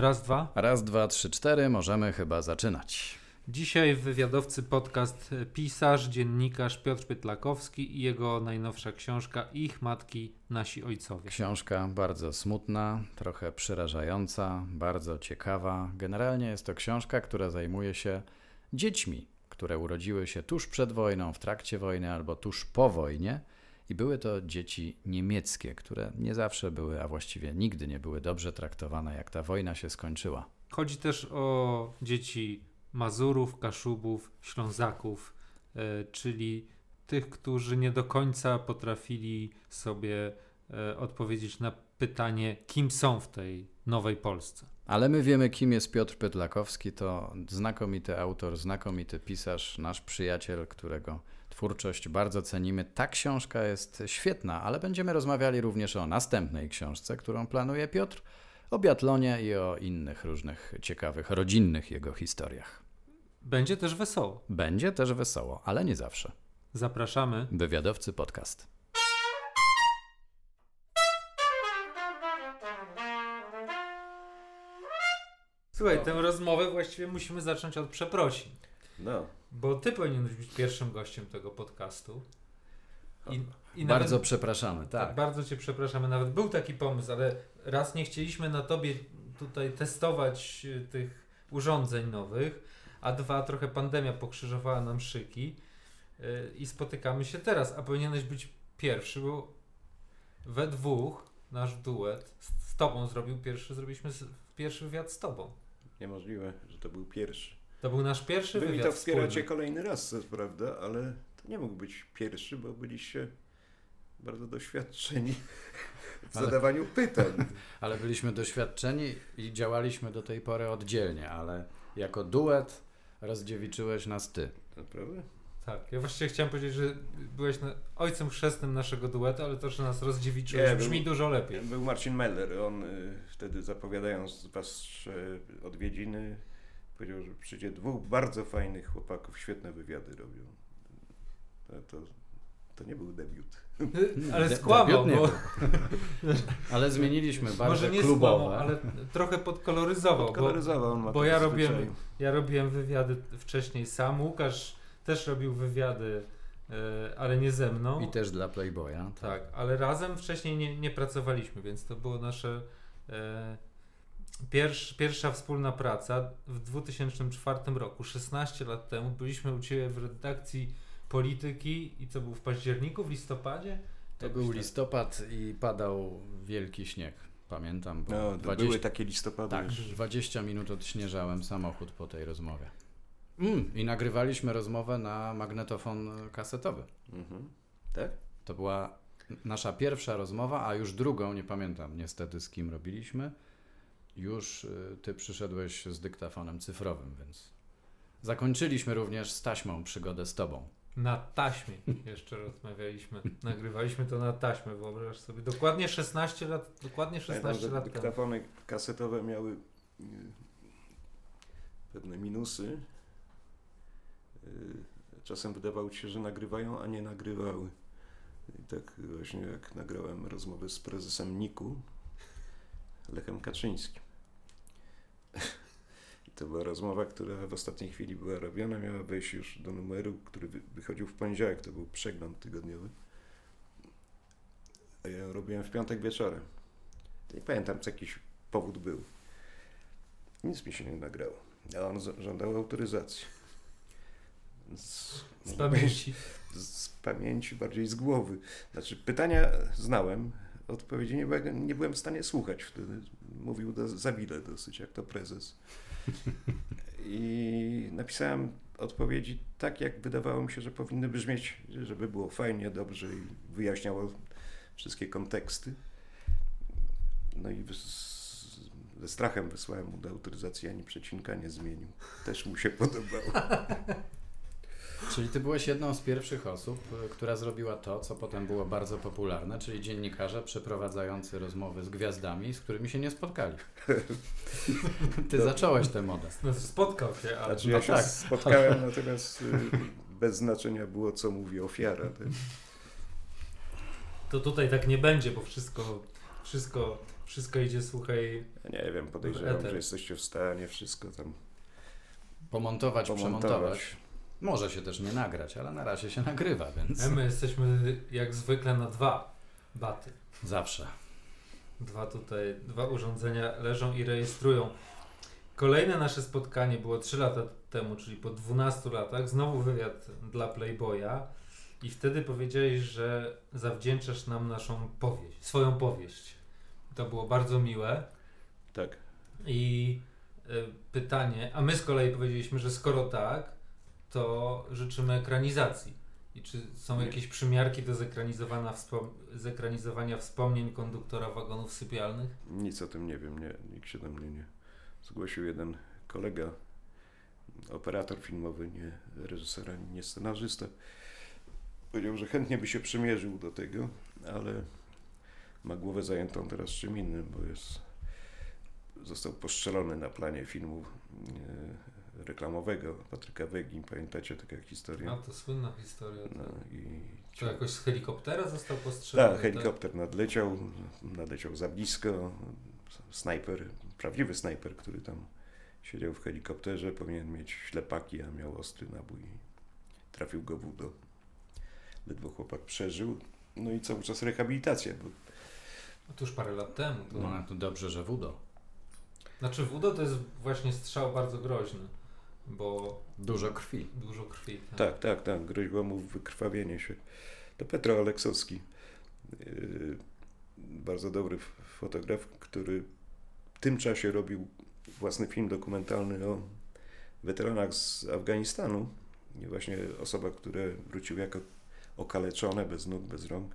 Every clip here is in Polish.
Raz, dwa. Raz, dwa, trzy, cztery, możemy chyba zaczynać. Dzisiaj w wywiadowcy podcast pisarz, dziennikarz Piotr Pytlakowski i jego najnowsza książka Ich matki, nasi ojcowie. Książka bardzo smutna, trochę przerażająca, bardzo ciekawa. Generalnie jest to książka, która zajmuje się dziećmi, które urodziły się tuż przed wojną, w trakcie wojny albo tuż po wojnie. I były to dzieci niemieckie, które nie zawsze były, a właściwie nigdy nie były dobrze traktowane, jak ta wojna się skończyła. Chodzi też o dzieci Mazurów, Kaszubów, Ślązaków, e, czyli tych, którzy nie do końca potrafili sobie e, odpowiedzieć na pytanie, kim są w tej nowej Polsce. Ale my wiemy, kim jest Piotr Pytlakowski. To znakomity autor, znakomity pisarz, nasz przyjaciel, którego twórczość bardzo cenimy. Ta książka jest świetna, ale będziemy rozmawiali również o następnej książce, którą planuje Piotr, o biatlonie i o innych różnych ciekawych, rodzinnych jego historiach. Będzie też wesoło. Będzie też wesoło, ale nie zawsze. Zapraszamy. Wywiadowcy podcast. Słuchaj, tę rozmowę właściwie musimy zacząć od przeprosin. No. Bo ty powinieneś być pierwszym gościem tego podcastu. I, i bardzo nawet, przepraszamy, tak. tak. Bardzo cię przepraszamy. Nawet był taki pomysł, ale raz nie chcieliśmy na tobie tutaj testować y, tych urządzeń nowych, a dwa trochę pandemia pokrzyżowała nam szyki yy, i spotykamy się teraz, a powinieneś być pierwszy, bo we dwóch nasz duet z, z tobą zrobił pierwszy, zrobiliśmy pierwszy wywiad z tobą. Niemożliwe, że to był pierwszy. To był nasz pierwszy Wy wywiad mi to wspieracie kolejny raz, to prawda, ale to nie mógł być pierwszy, bo byliście bardzo doświadczeni w ale, zadawaniu pytań. Ale byliśmy doświadczeni i działaliśmy do tej pory oddzielnie, ale jako duet rozdziewiczyłeś nas ty. Naprawdę? Tak, ja właściwie chciałem powiedzieć, że byłeś na, ojcem chrzestnym naszego duetu, ale to, że nas rozdziewiczyłeś, brzmi był, dużo lepiej. Był Marcin Meller, on y, wtedy zapowiadając wasze odwiedziny powiedział, że przyjdzie dwóch bardzo fajnych chłopaków, świetne wywiady robią. To, to, to nie był debiut. Ale skłamał, bo... ale zmieniliśmy bardzo Może nie klubowe. Skłamał, ale trochę podkoloryzował. Podkoloryzował, bo, bo ja, robiłem, ja robiłem wywiady wcześniej sam, Łukasz też robił wywiady, e, ale nie ze mną. I też dla Playboya. Tak, tak ale razem wcześniej nie, nie pracowaliśmy, więc to było nasze... E, Pierwsz, pierwsza wspólna praca w 2004 roku, 16 lat temu, byliśmy u Ciebie w redakcji polityki i co był w październiku, w listopadzie? To był tak. listopad i padał wielki śnieg. Pamiętam, bo no, 20, były takie listopady. Tak, 20 minut odśnieżałem samochód po tej rozmowie. Mm, I nagrywaliśmy rozmowę na magnetofon kasetowy. Mhm. Tak? To była nasza pierwsza rozmowa, a już drugą, nie pamiętam niestety z kim robiliśmy już y, ty przyszedłeś z dyktafonem cyfrowym, więc zakończyliśmy również z taśmą przygodę z tobą. Na taśmie jeszcze rozmawialiśmy. Nagrywaliśmy to na taśmę, wyobraź sobie. Dokładnie 16 lat, dokładnie 16 lat Dyktafony kasetowe miały y, pewne minusy. Y, czasem wydawało się, że nagrywają, a nie nagrywały. I tak właśnie jak nagrałem rozmowę z prezesem Niku, Lechem Kaczyńskim. To była rozmowa, która w ostatniej chwili była robiona, miała wejść już do numeru, który wychodził w poniedziałek, to był przegląd tygodniowy. A ja ją robiłem w piątek wieczorem. Nie pamiętam, co jakiś powód był. Nic mi się nie nagrało. A on żądał autoryzacji. Z, z pamięci. Z, z pamięci, bardziej z głowy. Znaczy, pytania znałem, odpowiedzi nie byłem, nie byłem w stanie słuchać wtedy. Mówił do, za wile dosyć, jak to prezes. I napisałem odpowiedzi tak, jak wydawało mi się, że powinny brzmieć, żeby było fajnie, dobrze i wyjaśniało wszystkie konteksty. No i ze strachem wysłałem mu do autoryzacji, ani przecinka nie zmienił. Też mu się podobało. Czyli ty byłeś jedną z pierwszych osób, e, która zrobiła to, co potem było bardzo popularne, czyli dziennikarze przeprowadzający rozmowy z gwiazdami, z którymi się nie spotkali. Ty to... zacząłeś tę modę. No, spotkał się, ale... Znaczy ja no się tak. spotkałem, natomiast y, bez znaczenia było, co mówi ofiara. Tak? To tutaj tak nie będzie, bo wszystko, wszystko Wszystko idzie, słuchaj. Ja nie wiem, podejrzewam, że jesteście w stanie wszystko tam Pomontować, pomontować. przemontować. Może się też nie nagrać, ale na razie się nagrywa, więc my jesteśmy jak zwykle na dwa baty. zawsze. Dwa tutaj, dwa urządzenia leżą i rejestrują. Kolejne nasze spotkanie było 3 lata temu, czyli po 12 latach. Znowu wywiad dla Playboya. I wtedy powiedziałeś, że zawdzięczasz nam naszą powieść, swoją powieść. To było bardzo miłe. Tak. I y, pytanie, a my z kolei powiedzieliśmy, że skoro tak, to życzymy ekranizacji. I czy są Nie. jakieś przymiarki do zekranizowania, wspom- zekranizowania wspomnień konduktora wagonów sypialnych? Nic o tym nie wiem, nie, nikt się do mnie nie zgłosił. Jeden kolega, operator filmowy, nie reżyser, ani nie scenarzysta, powiedział, że chętnie by się przymierzył do tego, ale ma głowę zajętą teraz czym innym, bo jest, został postrzelony na planie filmu reklamowego Patryka Wegi. Pamiętacie taką historię? A to słynna historia. No, tak. i To jakoś z helikoptera został postrzelony? tak, helikopter nadleciał, nadleciał za blisko. Snajper, prawdziwy snajper, który tam siedział w helikopterze, powinien mieć ślepaki, a miał ostry nabój. Trafił go w udo. Ledwo chłopak przeżył. No i cały czas rehabilitacja, bo No to już parę lat temu. To... No to dobrze, że wudo. Znaczy WUDO to jest właśnie strzał bardzo groźny, bo Dużo krwi. dużo krwi. tak, tak, tak, groziło mu wykrwawienie się. To Petro Aleksowski, yy, bardzo dobry fotograf, który w tym czasie robił własny film dokumentalny o weteranach z Afganistanu. I właśnie osoba, które wróciły jako okaleczone, bez nóg, bez rąk,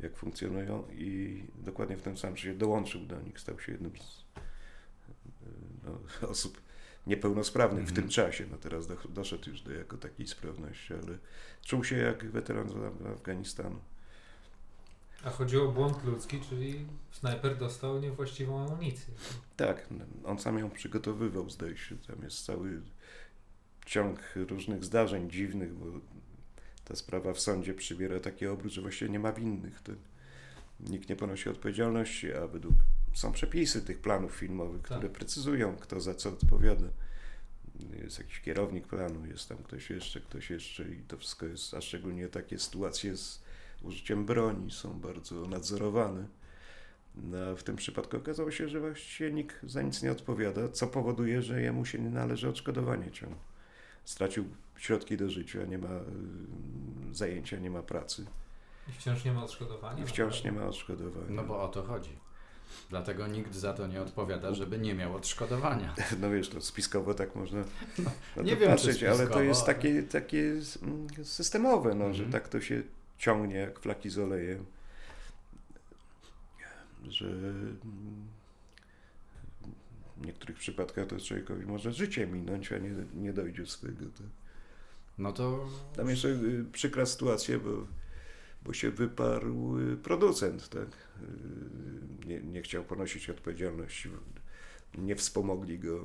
jak funkcjonują i dokładnie w tym samym czasie dołączył do nich, stał się jednym z yy, no, osób niepełnosprawnych w Mhm. tym czasie. No teraz do, doszedł już do jako takiej sprawności, ale czuł się jak weteran z Af- Afganistanu. A chodziło o błąd ludzki, czyli snajper dostał niewłaściwą amunicję. Tak, on sam ją przygotowywał, zdaje się. Tam jest cały ciąg różnych zdarzeń dziwnych, bo ta sprawa w sądzie przybiera taki obrót, że właściwie nie ma winnych. To nikt nie ponosi odpowiedzialności, a według są przepisy tych planów filmowych, Tak. które precyzują, kto za co odpowiada. Jest jakiś kierownik planu, jest tam ktoś jeszcze, ktoś jeszcze i to wszystko jest, a szczególnie takie sytuacje z użyciem broni są bardzo nadzorowane. No, w tym przypadku okazało się, że właściwie nikt za nic nie odpowiada, co powoduje, że jemu się nie należy odszkodowanie ciągle. Stracił środki do życia, nie ma y, zajęcia, nie ma pracy I wciąż nie ma odszkodowania. i wciąż nie ma odszkodowania. No bo o to chodzi. Dlatego nikt za to nie odpowiada, żeby nie miał odszkodowania. No wiesz, to spiskowo tak można na to nie wiem, patrzeć, ale to jest takie, takie mm, systemowe, no, że Mhm. tak to się ciągnie jak flaki z olejem. Że mm, w niektórych przypadkach to człowiekowi może życie minąć, a nie, nie dojdzie z tego. To. No to Tam jeszcze y, przykra sytuacja, bo, bo się wyparł y, producent, tak? Nie, nie chciał ponosić odpowiedzialności, nie wspomogli go.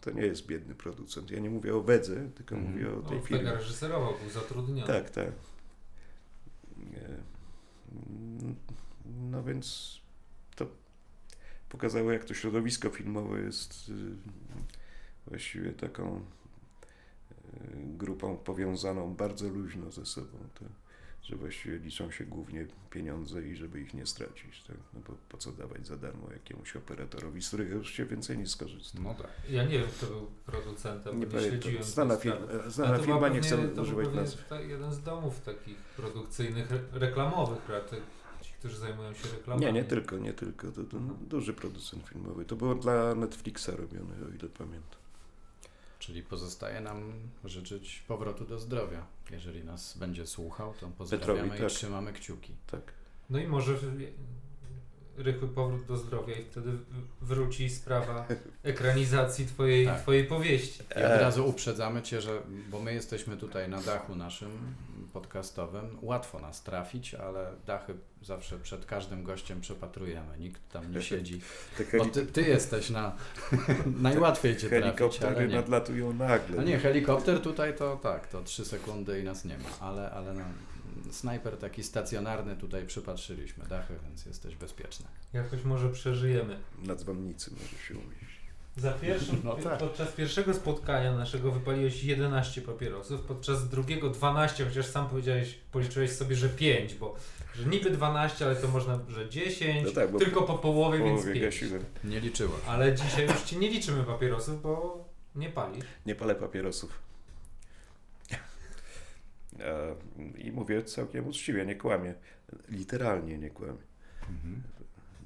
To nie jest biedny producent. Ja nie mówię o Wedze, tylko Mhm. mówię o No, tej Vega firmie. reżyserował, był zatrudniony. Tak, tak. No więc to pokazało, jak to środowisko filmowe jest y, właściwie taką y, grupą powiązaną bardzo luźno ze sobą. To, że właściwie liczą się głównie pieniądze i żeby ich nie stracić. Tak? No bo po co dawać za darmo jakiemuś operatorowi, z którego już się więcej nie skorzysta. no tak. Ja nie wiem, kto był producentem, Nie bo nie śledziłem. Znana, firma, znana firma, nie pewnie- chcę to był używać pewnie nazwy. ta- jeden z domów takich produkcyjnych, re- reklamowych, prawda? Ci, którzy zajmują się reklamami. Nie, nie tylko, nie tylko. To, to duży producent filmowy. To było dla Netflixa robione, o ile pamiętam. Czyli pozostaje nam życzyć powrotu do zdrowia. Jeżeli nas będzie słuchał, to pozdrawiamy Petrowi, i tak. trzymamy kciuki. Tak. No i może rychły powrót do zdrowia i wtedy wróci sprawa ekranizacji twojej, Tak. twojej powieści. I od razu uprzedzamy Cię, że bo my jesteśmy tutaj na dachu naszym podcastowym, łatwo nas trafić, ale dachy zawsze przed każdym gościem przepatrujemy. Nikt tam nie siedzi. Bo ty, ty jesteś na... Najłatwiej Cię trafić, ale helikoptery nie. nadlatują nagle. A nie, helikopter tutaj to tak, to trzy sekundy i nas nie ma, ale, ale no, snajper taki stacjonarny tutaj przypatrzyliśmy dachy, więc jesteś bezpieczny. Jakoś może przeżyjemy. Na dzwonnicy może się umieścić. Za pierwszym, No tak. Podczas pierwszego spotkania naszego wypaliłeś 11 papierosów, podczas drugiego 12, chociaż sam powiedziałeś, policzyłeś sobie, że 5, bo że niby 12, ale to można, że 10, No tak, tylko po połowie, W więc połowie 5. gasiłem. Nie liczyło. Ale dzisiaj już ci nie liczymy papierosów, bo nie palisz. Nie palę papierosów. E, I mówię całkiem uczciwie, nie kłamię. Literalnie nie kłamię. Mhm.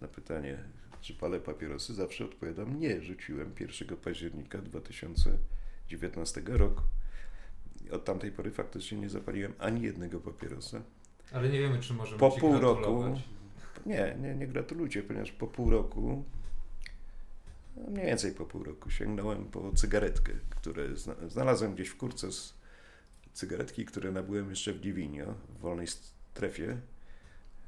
Na pytanie, czy palę papierosy, zawsze odpowiadam nie. Rzuciłem 1 października 2019 roku. Od tamtej pory faktycznie nie zapaliłem ani jednego papierosa. Ale nie wiemy, czy możemy Po pół roku, nie, nie, nie gratulujcie, ponieważ po pół roku, no mniej więcej po pół roku, sięgnąłem po cygaretkę, które zna, znalazłem gdzieś w kurce z cygaretki, które nabyłem jeszcze w Divinio, w wolnej strefie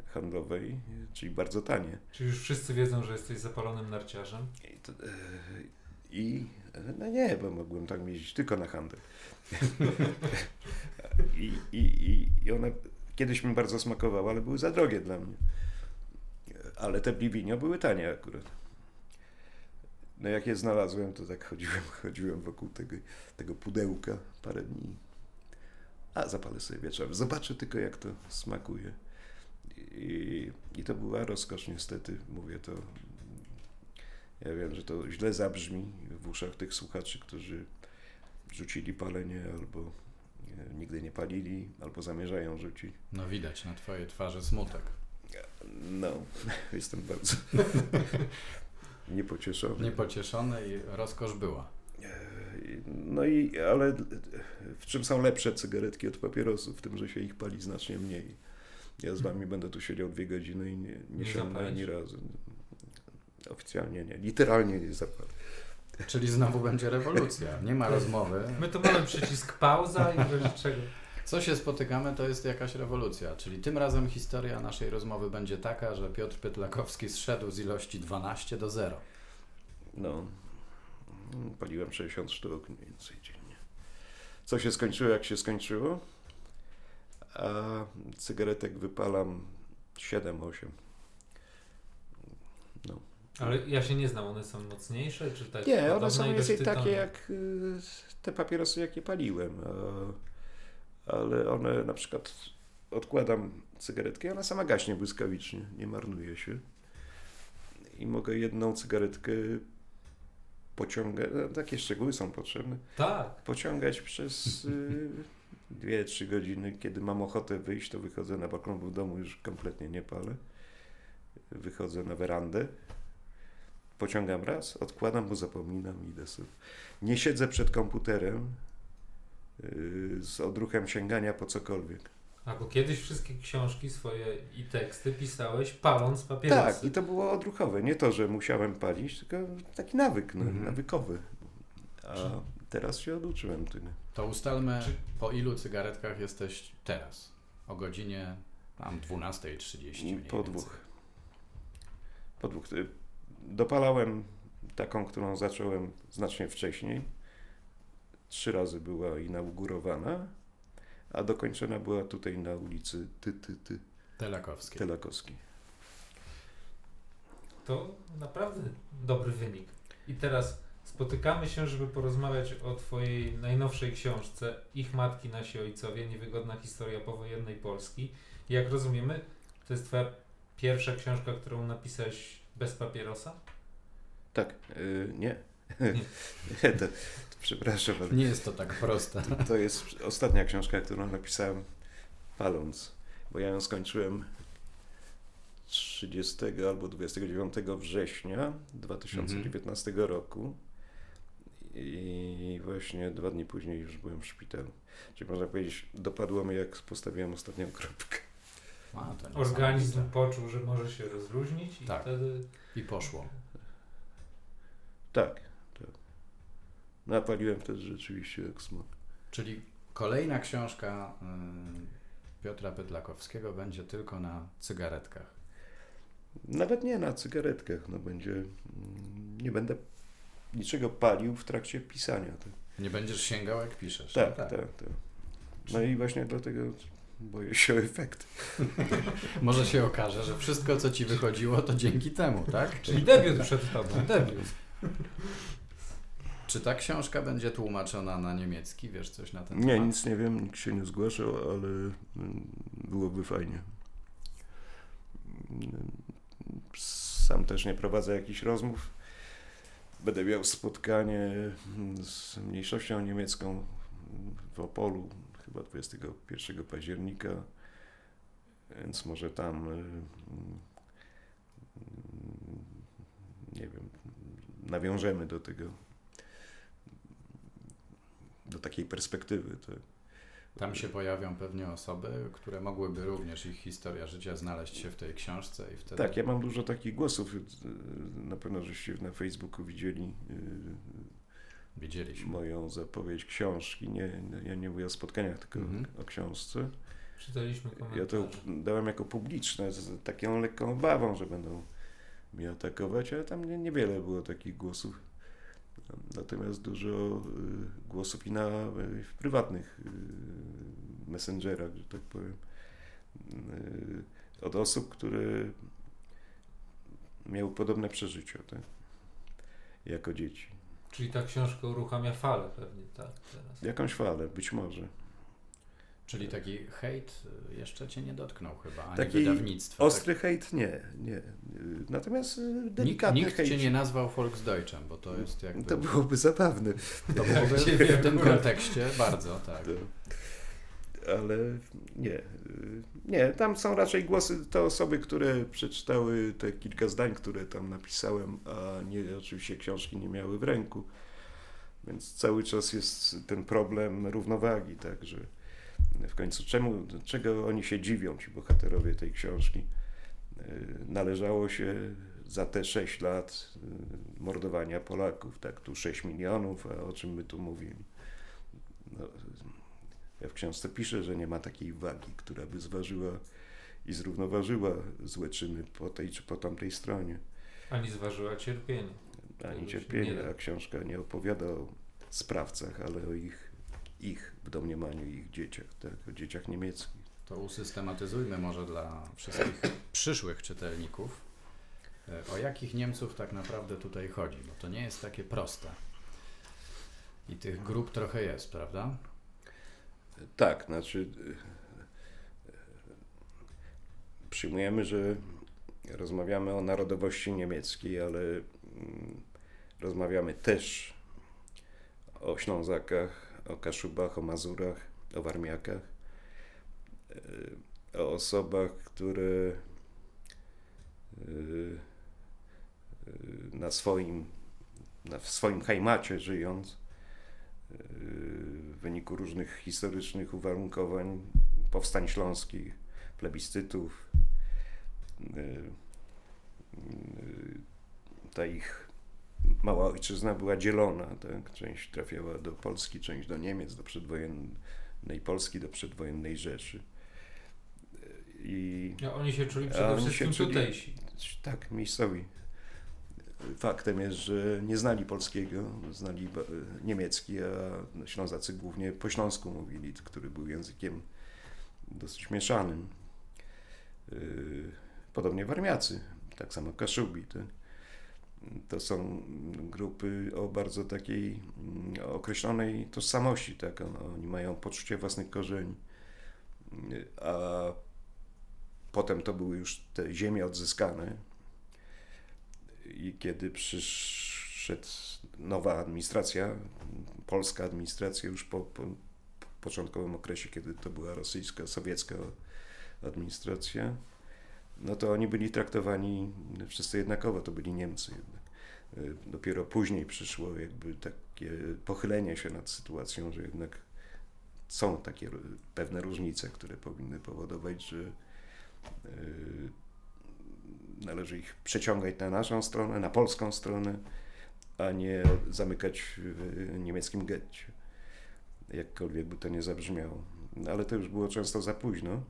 handlowej, czyli bardzo tanie. Czy już wszyscy wiedzą, że jesteś zapalonym narciarzem? I, to, e, I no nie, bo mogłem tam jeździć tylko na handel. I, i, i, I one kiedyś mi bardzo smakowały, ale były za drogie dla mnie. Ale te Bivinio były tanie akurat. No jak je znalazłem, to tak chodziłem, chodziłem wokół tego, tego pudełka parę dni. A zapalę sobie wieczorem. Zobaczę tylko jak to smakuje. I, I to była rozkosz niestety, mówię to ja wiem, że to źle zabrzmi w uszach tych słuchaczy, którzy rzucili palenie albo e, nigdy nie palili, albo zamierzają rzucić. No widać na twojej twarzy smutek. No, jestem bardzo niepocieszony. Niepocieszony i rozkosz była. No i, ale w czym są lepsze cygaretki od papierosów? W tym, że się ich pali znacznie mniej. Ja z wami będę tu siedział dwie godziny i nie, nie Nie ani razu. Oficjalnie nie, literalnie nie zapalę. Czyli znowu będzie rewolucja. Nie ma rozmowy. My tu mamy przycisk pauza i bez czego. Co się spotykamy, to jest jakaś rewolucja. Czyli tym razem historia naszej rozmowy będzie taka, że Piotr Pytlakowski zszedł z ilości 12 do 0. No, paliłem 60 sztuk mniej więcej dziennie. Co się skończyło, jak się skończyło? A cygaretek wypalam 7-8. No. Ale ja się nie znam, one są mocniejsze, czy tak? Nie, one są mniej więcej takie jak y, te papierosy, jakie paliłem. Ale one na przykład odkładam cygaretkę i ona sama gaśnie błyskawicznie, nie marnuje się. I mogę jedną cygaretkę pociągać, no, takie szczegóły są potrzebne, Tak. pociągać przez y, 2-3 godziny. Kiedy mam ochotę wyjść, to wychodzę na balkon, bo w domu już kompletnie nie palę. Wychodzę na werandę, pociągam raz, odkładam, bo zapominam i idę sobie. Nie siedzę przed komputerem y, z odruchem sięgania po cokolwiek. A bo kiedyś wszystkie książki swoje i teksty pisałeś paląc papierosy. Tak, i to było odruchowe. Nie to, że musiałem palić, tylko taki nawyk, no, Mhm. nawykowy. A teraz się oduczyłem tego. To ustalmy, Czy- po ilu cygaretkach jesteś teraz? O godzinie tam 12.30 mniej Po dwóch. Po dwóch. Y, Dopalałem taką, którą zacząłem znacznie wcześniej. Trzy razy była inaugurowana, a dokończona była tutaj na ulicy Ty, Ty, Ty, Telakowskiej. Telakowskiej. To naprawdę dobry wynik. I teraz spotykamy się, żeby porozmawiać o Twojej najnowszej książce Ich matki, nasi ojcowie, niewygodna historia powojennej Polski. I jak rozumiemy, to jest Twoja pierwsza książka, którą napisałeś bez papierosa? Tak, y, nie. To, przepraszam, ale Nie jest to tak proste. to, to jest ostatnia książka, którą napisałem paląc, bo ja ją skończyłem 30 albo 29 września 2019 roku i właśnie dwa dni później już byłem w szpitalu. Czyli można powiedzieć, dopadło mnie jak postawiłem ostatnią kropkę. A, to Organizm poczuł, że może się rozluźnić i Tak. wtedy I poszło. Tak. Napaliłem wtedy rzeczywiście jak smok. Czyli kolejna książka y, Piotra Pytlakowskiego będzie tylko na cygaretkach. Nawet nie na cygaretkach, no będzie, mm, nie będę niczego palił w trakcie pisania. Tak, Nie będziesz sięgał jak piszesz. tak, No tak. tak. No i właśnie dlatego boję się o efekt. Może się okaże, że wszystko, co ci wychodziło, to dzięki temu, tak? Czyli debiut przed tobą, debiut. Czy ta książka będzie tłumaczona na niemiecki? Wiesz coś na ten Nie, temat? nic nie wiem, nikt się nie zgłaszał, ale mm, byłoby fajnie. Sam też nie prowadzę jakichś rozmów. Będę miał spotkanie mm, z mniejszością niemiecką w Opolu, chyba 21 października, więc może tam y, mm, nie wiem, nawiążemy do tego, do takiej perspektywy. Tak. Tam się pojawią pewnie osoby, które mogłyby również ich historia życia znaleźć się w tej książce i wtedy... Tak, ja mam dużo takich głosów. y, Na pewno żeście na Facebooku widzieli y, Widzieliśmy. moją zapowiedź książki. Nie, ja nie mówię o spotkaniach, tylko Mhm. o książce. Czytaliśmy Ja to komentarze. dałem jako publiczne, z taką lekką obawą, że będą mnie atakować, ale tam nie, niewiele było takich głosów. Natomiast dużo y, głosów i na y, w prywatnych y, messengerach, że tak powiem, od osób, które miały podobne przeżycia, tak? jako dzieci. Czyli ta książka uruchamia falę pewnie, tak? Teraz. Jakąś falę, być może. Czyli taki hejt y, jeszcze cię nie dotknął chyba, ani Taki wydawnictwa. Ostry hejt nie, nie. Natomiast y, tak. Nikt, delikatny nikt hejt. cię nie nazwał Volksdeutschem, bo to jest jakby... To byłoby zabawne. to byłoby w tym kontekście bardzo, tak. To, ale nie, y, nie, tam są raczej głosy, to osoby, które przeczytały te kilka zdań, które tam napisałem, a nie oczywiście książki nie miały w ręku. Więc cały czas jest ten problem równowagi, tak, że w końcu czemu, czego oni się dziwią, ci bohaterowie tej książki. Y, Należało się za te 6 lat y, mordowania Polaków, tak, tu 6 milionów, a o czym my tu mówimy? No, ja w książce piszę, że nie ma takiej wagi, która by zważyła i zrównoważyła złe czyny po tej czy po tamtej stronie. Ani zważyła cierpienie. Ani cierpienie, a książka nie opowiada o sprawcach, ale o ich, ich w domniemaniu ich dzieciach, tak, o dzieciach niemieckich. To usystematyzujmy może dla wszystkich przyszłych czytelników, e, o jakich Niemców tak naprawdę tutaj chodzi, bo to nie jest takie proste. I tych grup trochę jest, prawda? Tak, znaczy e, przyjmujemy, że rozmawiamy o narodowości niemieckiej, ale mm, rozmawiamy też o Ślązakach, o Kaszubach, o Mazurach, o Warmiakach, e, o osobach, które e, e, na swoim, na, swoim hajmacie żyjąc, w wyniku różnych historycznych uwarunkowań, powstań śląskich, plebiscytów, ta ich mała ojczyzna była dzielona. Tak? Część trafiała do Polski, część do Niemiec, do przedwojennej Polski, do przedwojennej Rzeszy. I No, oni się czuli A przede wszystkim czuli- tutejsi. tak, miejscowi. Faktem jest, że nie znali polskiego, znali niemiecki, a Ślązacy głównie po śląsku mówili, który był językiem dosyć mieszanym. Yy, Podobnie Warmiacy, tak samo Kaszubi. To, to są grupy o bardzo takiej mm, określonej tożsamości, tak? On- Oni mają poczucie własnych korzeni. A potem to były już te ziemie odzyskane, i kiedy przyszedł nowa administracja, polska administracja już po, po początkowym okresie, kiedy to była rosyjska, sowiecka administracja, no to oni byli traktowani wszyscy jednakowo, to byli Niemcy jednak. Y, Dopiero później przyszło jakby takie pochylenie się nad sytuacją, że jednak są takie pewne różnice, które powinny powodować, że y, należy ich przeciągać na naszą stronę, na polską stronę, a nie zamykać w niemieckim getcie. Jakkolwiek by to nie zabrzmiało. No, ale to już było często za późno,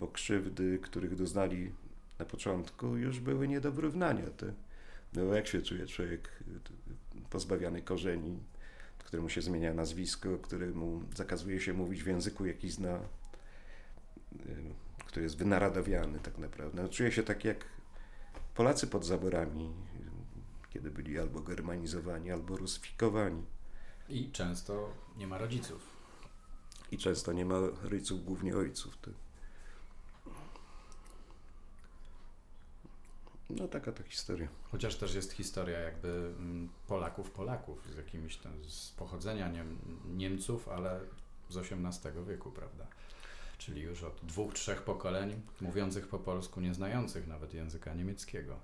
bo krzywdy, których doznali na początku, już były nie do wyrównania. Te, no jak się czuje człowiek y, pozbawiony korzeni, któremu się zmienia nazwisko, któremu zakazuje się mówić w języku, jaki zna, który jest wynaradowiany tak naprawdę. No, czuję się tak jak Polacy pod zaborami, kiedy byli albo germanizowani, albo rusyfikowani. I często nie ma rodziców. I często nie ma rodziców, głównie ojców. To... No taka to historia. Chociaż też jest historia jakby mm, Polaków, Polaków z jakimiś tam, z pochodzenia Niem, Niemców, ale z XVIII wieku, prawda? Czyli już od dwóch, trzech pokoleń mówiących po polsku, nie znających nawet języka niemieckiego.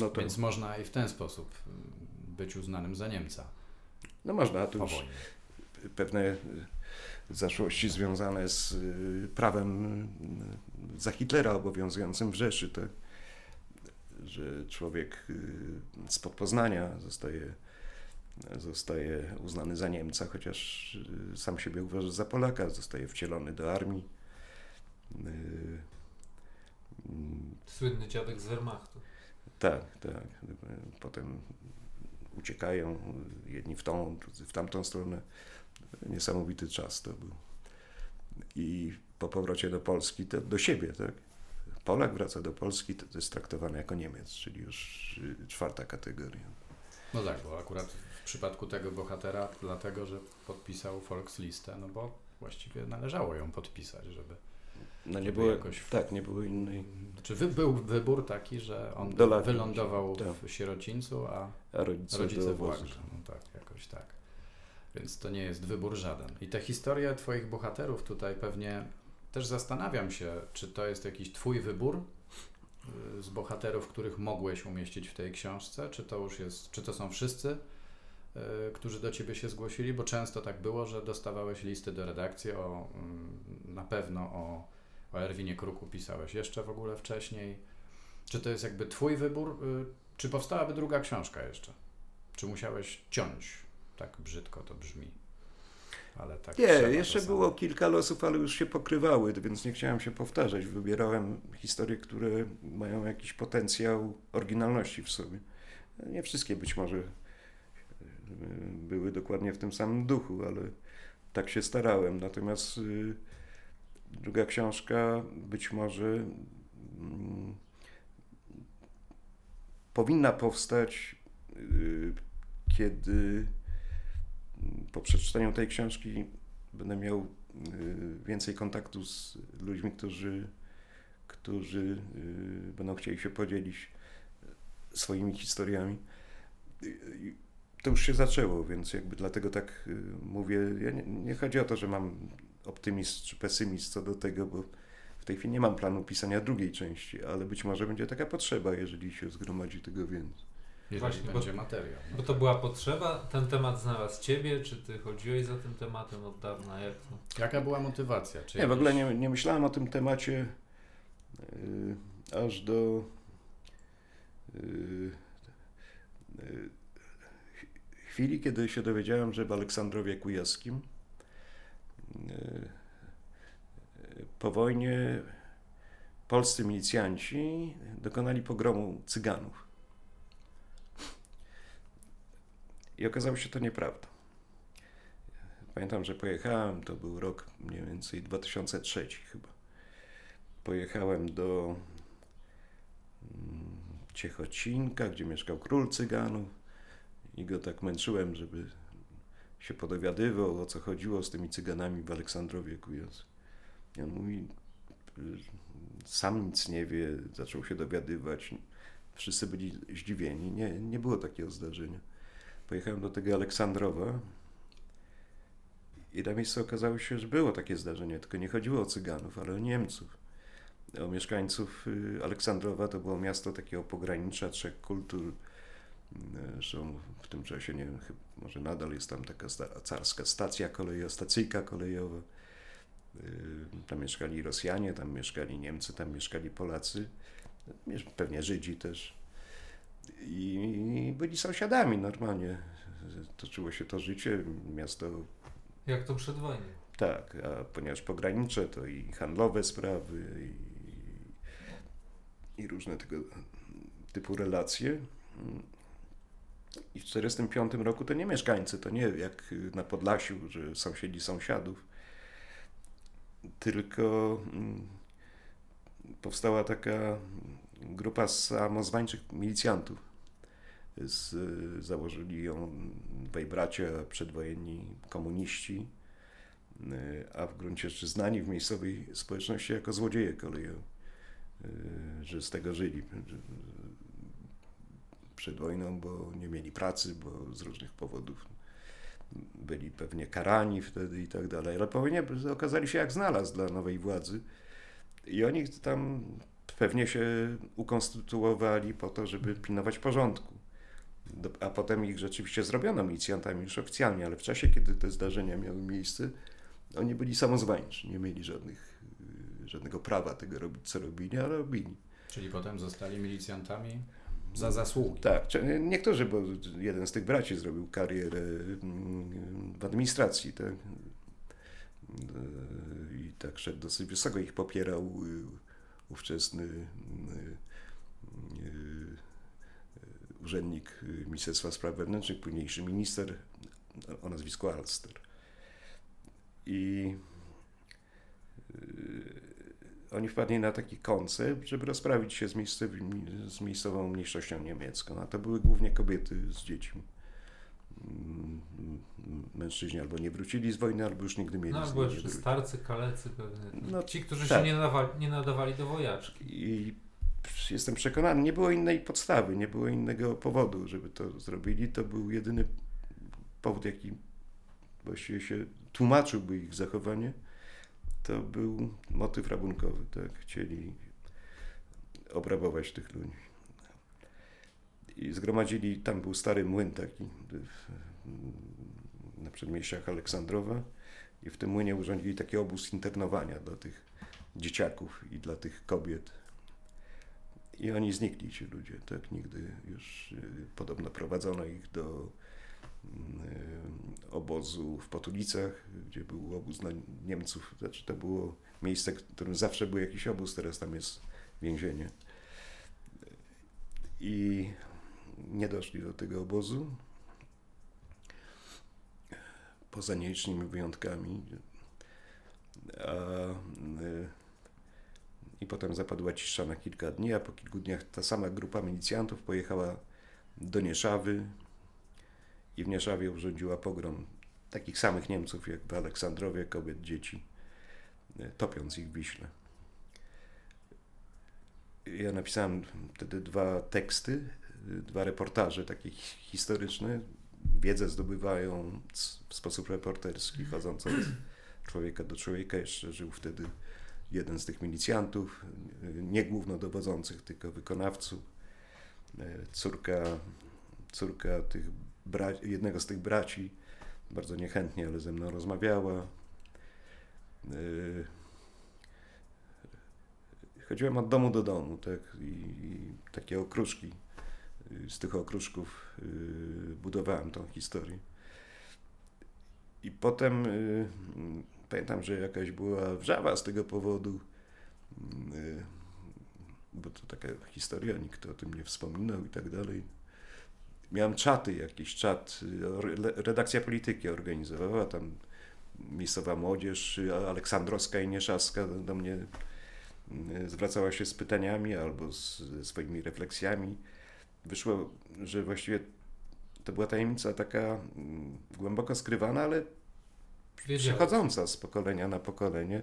No to... Więc można i w ten sposób mm, być uznanym za Niemca. No można, to już pewne zaszłości związane z y, prawem y, za Hitlera obowiązującym w Rzeszy, to, że człowiek y, spod Poznania zostaje, zostaje uznany za Niemca, chociaż sam siebie uważa za Polaka, zostaje wcielony do armii. Słynny dziadek z Wehrmachtu. Tak, tak. Potem uciekają jedni w tą, w tamtą stronę niesamowity czas to był. I po powrocie do Polski, to do siebie, tak? Polak wraca do Polski, to, to jest traktowany jako Niemiec, czyli już y, czwarta kategoria. No tak, bo akurat w przypadku tego bohatera, dlatego, że podpisał Volkslistę, no bo właściwie należało ją podpisać, żeby. No nie było, jakoś tak, nie było innej. Czy wy, był wybór taki, że on wylądował tak. w sierocińcu, a, a rodzice, rodzice w Łagrze? No tak, jakoś tak. Więc to nie jest wybór żaden. I te historie Twoich bohaterów tutaj pewnie też zastanawiam się, czy to jest jakiś Twój wybór y, z bohaterów, których mogłeś umieścić w tej książce, czy to już jest, czy to są wszyscy, y, którzy do Ciebie się zgłosili, bo często tak było, że dostawałeś listy do redakcji o, mm, na pewno o, o Erwinie Kruku pisałeś jeszcze w ogóle wcześniej. Czy to jest jakby Twój wybór, y, czy powstałaby druga książka jeszcze? Czy musiałeś ciąć tak brzydko to brzmi. Ale tak nie, jeszcze było kilka losów, ale już się pokrywały, więc nie chciałem się powtarzać. Wybierałem historie, które mają jakiś potencjał oryginalności w sobie. Nie wszystkie być może e, były dokładnie w tym samym duchu, ale tak się starałem. Natomiast y, druga książka być może mm, powinna powstać, y, kiedy po przeczytaniu tej książki będę miał y, więcej kontaktu z ludźmi, którzy, którzy y, będą chcieli się podzielić swoimi historiami. To już się zaczęło, więc jakby dlatego tak y, mówię. Ja nie, nie chodzi o to, że mam optymizm czy pesymizm co do tego, bo w tej chwili nie mam planu pisania drugiej części, ale być może będzie taka potrzeba, jeżeli się zgromadzi tego więcej. Właśnie, będzie bo, materiał. Bo to była potrzeba, ten temat znalazł Ciebie, czy Ty chodziłeś za tym tematem od dawna? Jak to? Jaka była motywacja? Czy nie, w ogóle nie, nie myślałem o tym temacie yy, aż do yy, yy, chwili, kiedy się dowiedziałem, że w Aleksandrowie Kujawskim po wojnie polscy milicjanci dokonali pogromu Cyganów. I okazało się to nieprawda. Pamiętam, że pojechałem, to był rok mniej więcej 2003 chyba. Pojechałem do mm, Ciechocinka, gdzie mieszkał król cyganów i go tak męczyłem, żeby się podowiadywał, o co chodziło z tymi cyganami w Aleksandrowie Kujawskim. I on mówi, sam nic nie wie, zaczął się dowiadywać. Wszyscy byli zdziwieni. Nie, nie było takiego zdarzenia pojechałem do tego Aleksandrowa i na miejscu okazało się, że było takie zdarzenie, tylko nie chodziło o Cyganów, ale o Niemców. O mieszkańców y, Aleksandrowa to było miasto takiego pogranicza trzech kultur. Zresztą w tym czasie, nie wiem, może nadal jest tam taka carska stacja kolejowa, stacyjka kolejowa. Y, tam mieszkali Rosjanie, tam mieszkali Niemcy, tam mieszkali Polacy, pewnie Żydzi też i byli sąsiadami normalnie. Toczyło się to życie, miasto. Jak to przed wojną. Tak, a ponieważ pogranicze to i handlowe sprawy, i, i różne tego typu relacje. I w 1945 roku to nie mieszkańcy, to nie jak na Podlasiu, że sąsiedzi sąsiadów, tylko mm, powstała taka grupa samozwańczych milicjantów. Z, założyli ją dwaj bracia przedwojenni komuniści, a w gruncie rzeczy znani w miejscowej społeczności jako złodzieje kolejowe, że z tego żyli przed wojną, bo nie mieli pracy, bo z różnych powodów byli pewnie karani wtedy i tak dalej. Ale po wojnie okazali się jak znalazł dla nowej władzy i oni tam pewnie się ukonstytuowali po to, żeby pilnować porządku. A potem ich rzeczywiście zrobiono milicjantami już oficjalnie, ale w czasie, kiedy te zdarzenia miały miejsce, oni byli samozwańczy, nie mieli żadnych, żadnego prawa tego robić, co robili, ale robili. Czyli potem zostali milicjantami za zasługi. Tak, niektórzy, bo jeden z tych braci zrobił karierę mm, w administracji, tak? I tak szedł dosyć wysoko, ich popierał y, ówczesny y, y, urzędnik Ministerstwa Spraw Wewnętrznych, późniejszy minister o nazwisku Alster. I oni wpadli na taki koncept, żeby rozprawić się z, z miejscową mniejszością niemiecką, a to były głównie kobiety z dziećmi. Mężczyźni albo nie wrócili z wojny, albo już nigdy mieli No albo jeszcze starcy, kalecy pewnie. No, Ci, którzy tak. się nie nadawali, nie nadawali do wojaczki. I jestem przekonany, nie było innej podstawy, nie było innego powodu, żeby to zrobili. To był jedyny powód, jaki właściwie się tłumaczyłby ich zachowanie to był motyw rabunkowy, tak? Chcieli obrabować tych ludzi. I zgromadzili, tam był stary młyn taki na przedmieściach Aleksandrowa i w tym młynie urządzili taki obóz internowania dla tych dzieciaków i dla tych kobiet. I oni znikli, ci ludzie, tak? Nigdy już y, podobno prowadzono ich do Y, obozu w Potulicach, gdzie był obóz dla Niemców. Znaczy to było miejsce, w którym zawsze był jakiś obóz, teraz tam jest więzienie. I nie doszli do tego obozu. Poza nielicznymi wyjątkami. A, y, I potem zapadła cisza na kilka dni, a po kilku dniach ta sama grupa milicjantów pojechała do Nieszawy, i w Nieszawie urządziła pogrom takich samych Niemców jak w Aleksandrowie, kobiet, dzieci, e, topiąc ich w Wiśle. Ja napisałem wtedy dwa teksty, dwa reportaże takie historyczne. Wiedzę zdobywając w sposób reporterski, chodząc od człowieka do człowieka. Jeszcze żył wtedy jeden z tych milicjantów, nie głównodowodzących, tylko wykonawców. E, córka, córka tych jednego z tych braci bardzo niechętnie, ale ze mną rozmawiała. Yy, chodziłem od domu do domu, tak, i, i takie okruszki. Z tych okruszków yy, budowałem tą historię. I potem yy, pamiętam, że jakaś była wrzawa z tego powodu, yy, bo to taka historia, nikt o tym nie wspominał i tak dalej miałem czaty, jakiś czat, redakcja polityki organizowała, tam miejscowa młodzież aleksandrowska i nieszawska do mnie zwracała się z pytaniami albo z swoimi refleksjami. Wyszło, że właściwie to była tajemnica taka mm, głęboko skrywana, ale przechodząca z pokolenia na pokolenie.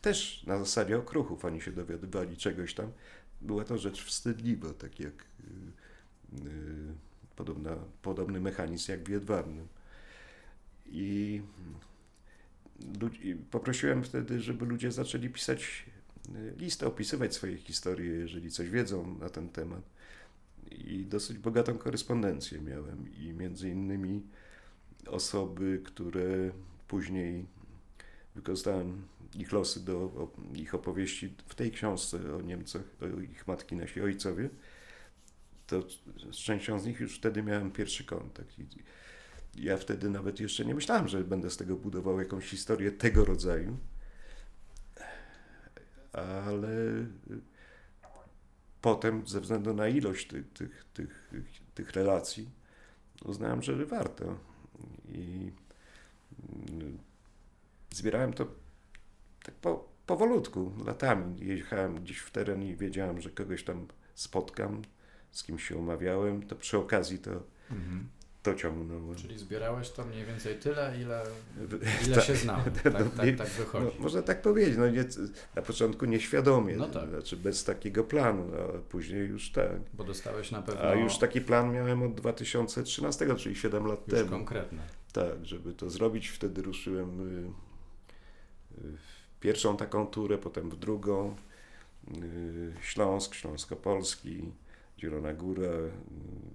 Też na zasadzie okruchów oni się dowiadywali czegoś tam. Była to rzecz wstydliwa, tak jak yy, Podobna, podobny mechanizm jak w Jedwabnym. I, I poprosiłem wtedy, żeby ludzie zaczęli pisać e, listę, opisywać swoje historie, jeżeli coś wiedzą na ten temat. I dosyć bogatą korespondencję miałem i między innymi osoby, które później wykorzystałem ich losy do ich opowieści w tej książce o Niemcach, o ich matki, nasi ojcowie to z częścią z nich już wtedy miałem pierwszy kontakt. I ja wtedy nawet jeszcze nie myślałem, że będę z tego budował jakąś historię tego rodzaju, ale potem ze względu na ilość tych, tych, tych, tych relacji uznałem, że warto. I zbierałem to tak po, powolutku, latami. Jechałem gdzieś w teren i wiedziałem, że kogoś tam spotkam, z kim się umawiałem, to przy okazji to, Mhm. To ciągnąłem. Czyli zbierałeś to mniej więcej tyle, ile, W- ile tak. się znamy. No, Tak, tak, tak wychodzi. No, można tak powiedzieć, no nie, na początku nieświadomie, No tak. znaczy bez takiego planu, a później już tak. Bo dostałeś na pewno A już taki plan miałem od 2013, czyli 7 lat już temu. konkretne. Tak, żeby to zrobić. Wtedy ruszyłem y, y, w pierwszą taką turę, potem w drugą. Y, Śląsk, Śląskopolski, Zielona Góra,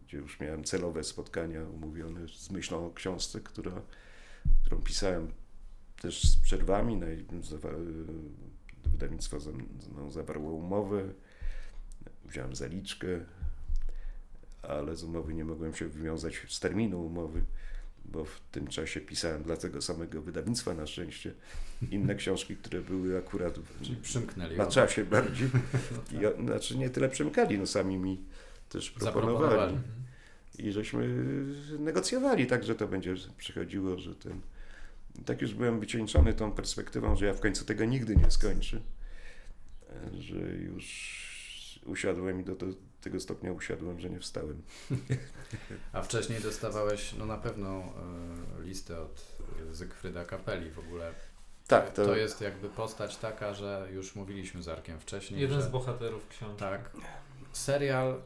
gdzie już miałem celowe spotkania umówione z myślą o książce, która, którą pisałem też z przerwami. No wydawnictwo ze mną zawarło umowę. Wziąłem zaliczkę, ale z umowy nie mogłem się wywiązać z terminu umowy bo w tym czasie pisałem dla tego samego wydawnictwa na szczęście inne książki, które były akurat Czyli przymknęli. na czasie bardziej. No tak. I, o- znaczy nie tyle przemykali, no sami mi też proponowali. Mhm. I żeśmy negocjowali tak, że to będzie przychodziło, że ten... Tak już byłem wycieńczony tą perspektywą, że ja w końcu tego nigdy nie skończę. E, Że już usiadłem i do, do tego stopnia usiadłem, że nie wstałem. A wcześniej dostawałeś no na pewno e, listę od e, Zygfryda Kapeli w ogóle. Tak, to... to, jest jakby postać taka, że już mówiliśmy z Arkiem wcześniej, Jeden że z bohaterów książki. tak, serial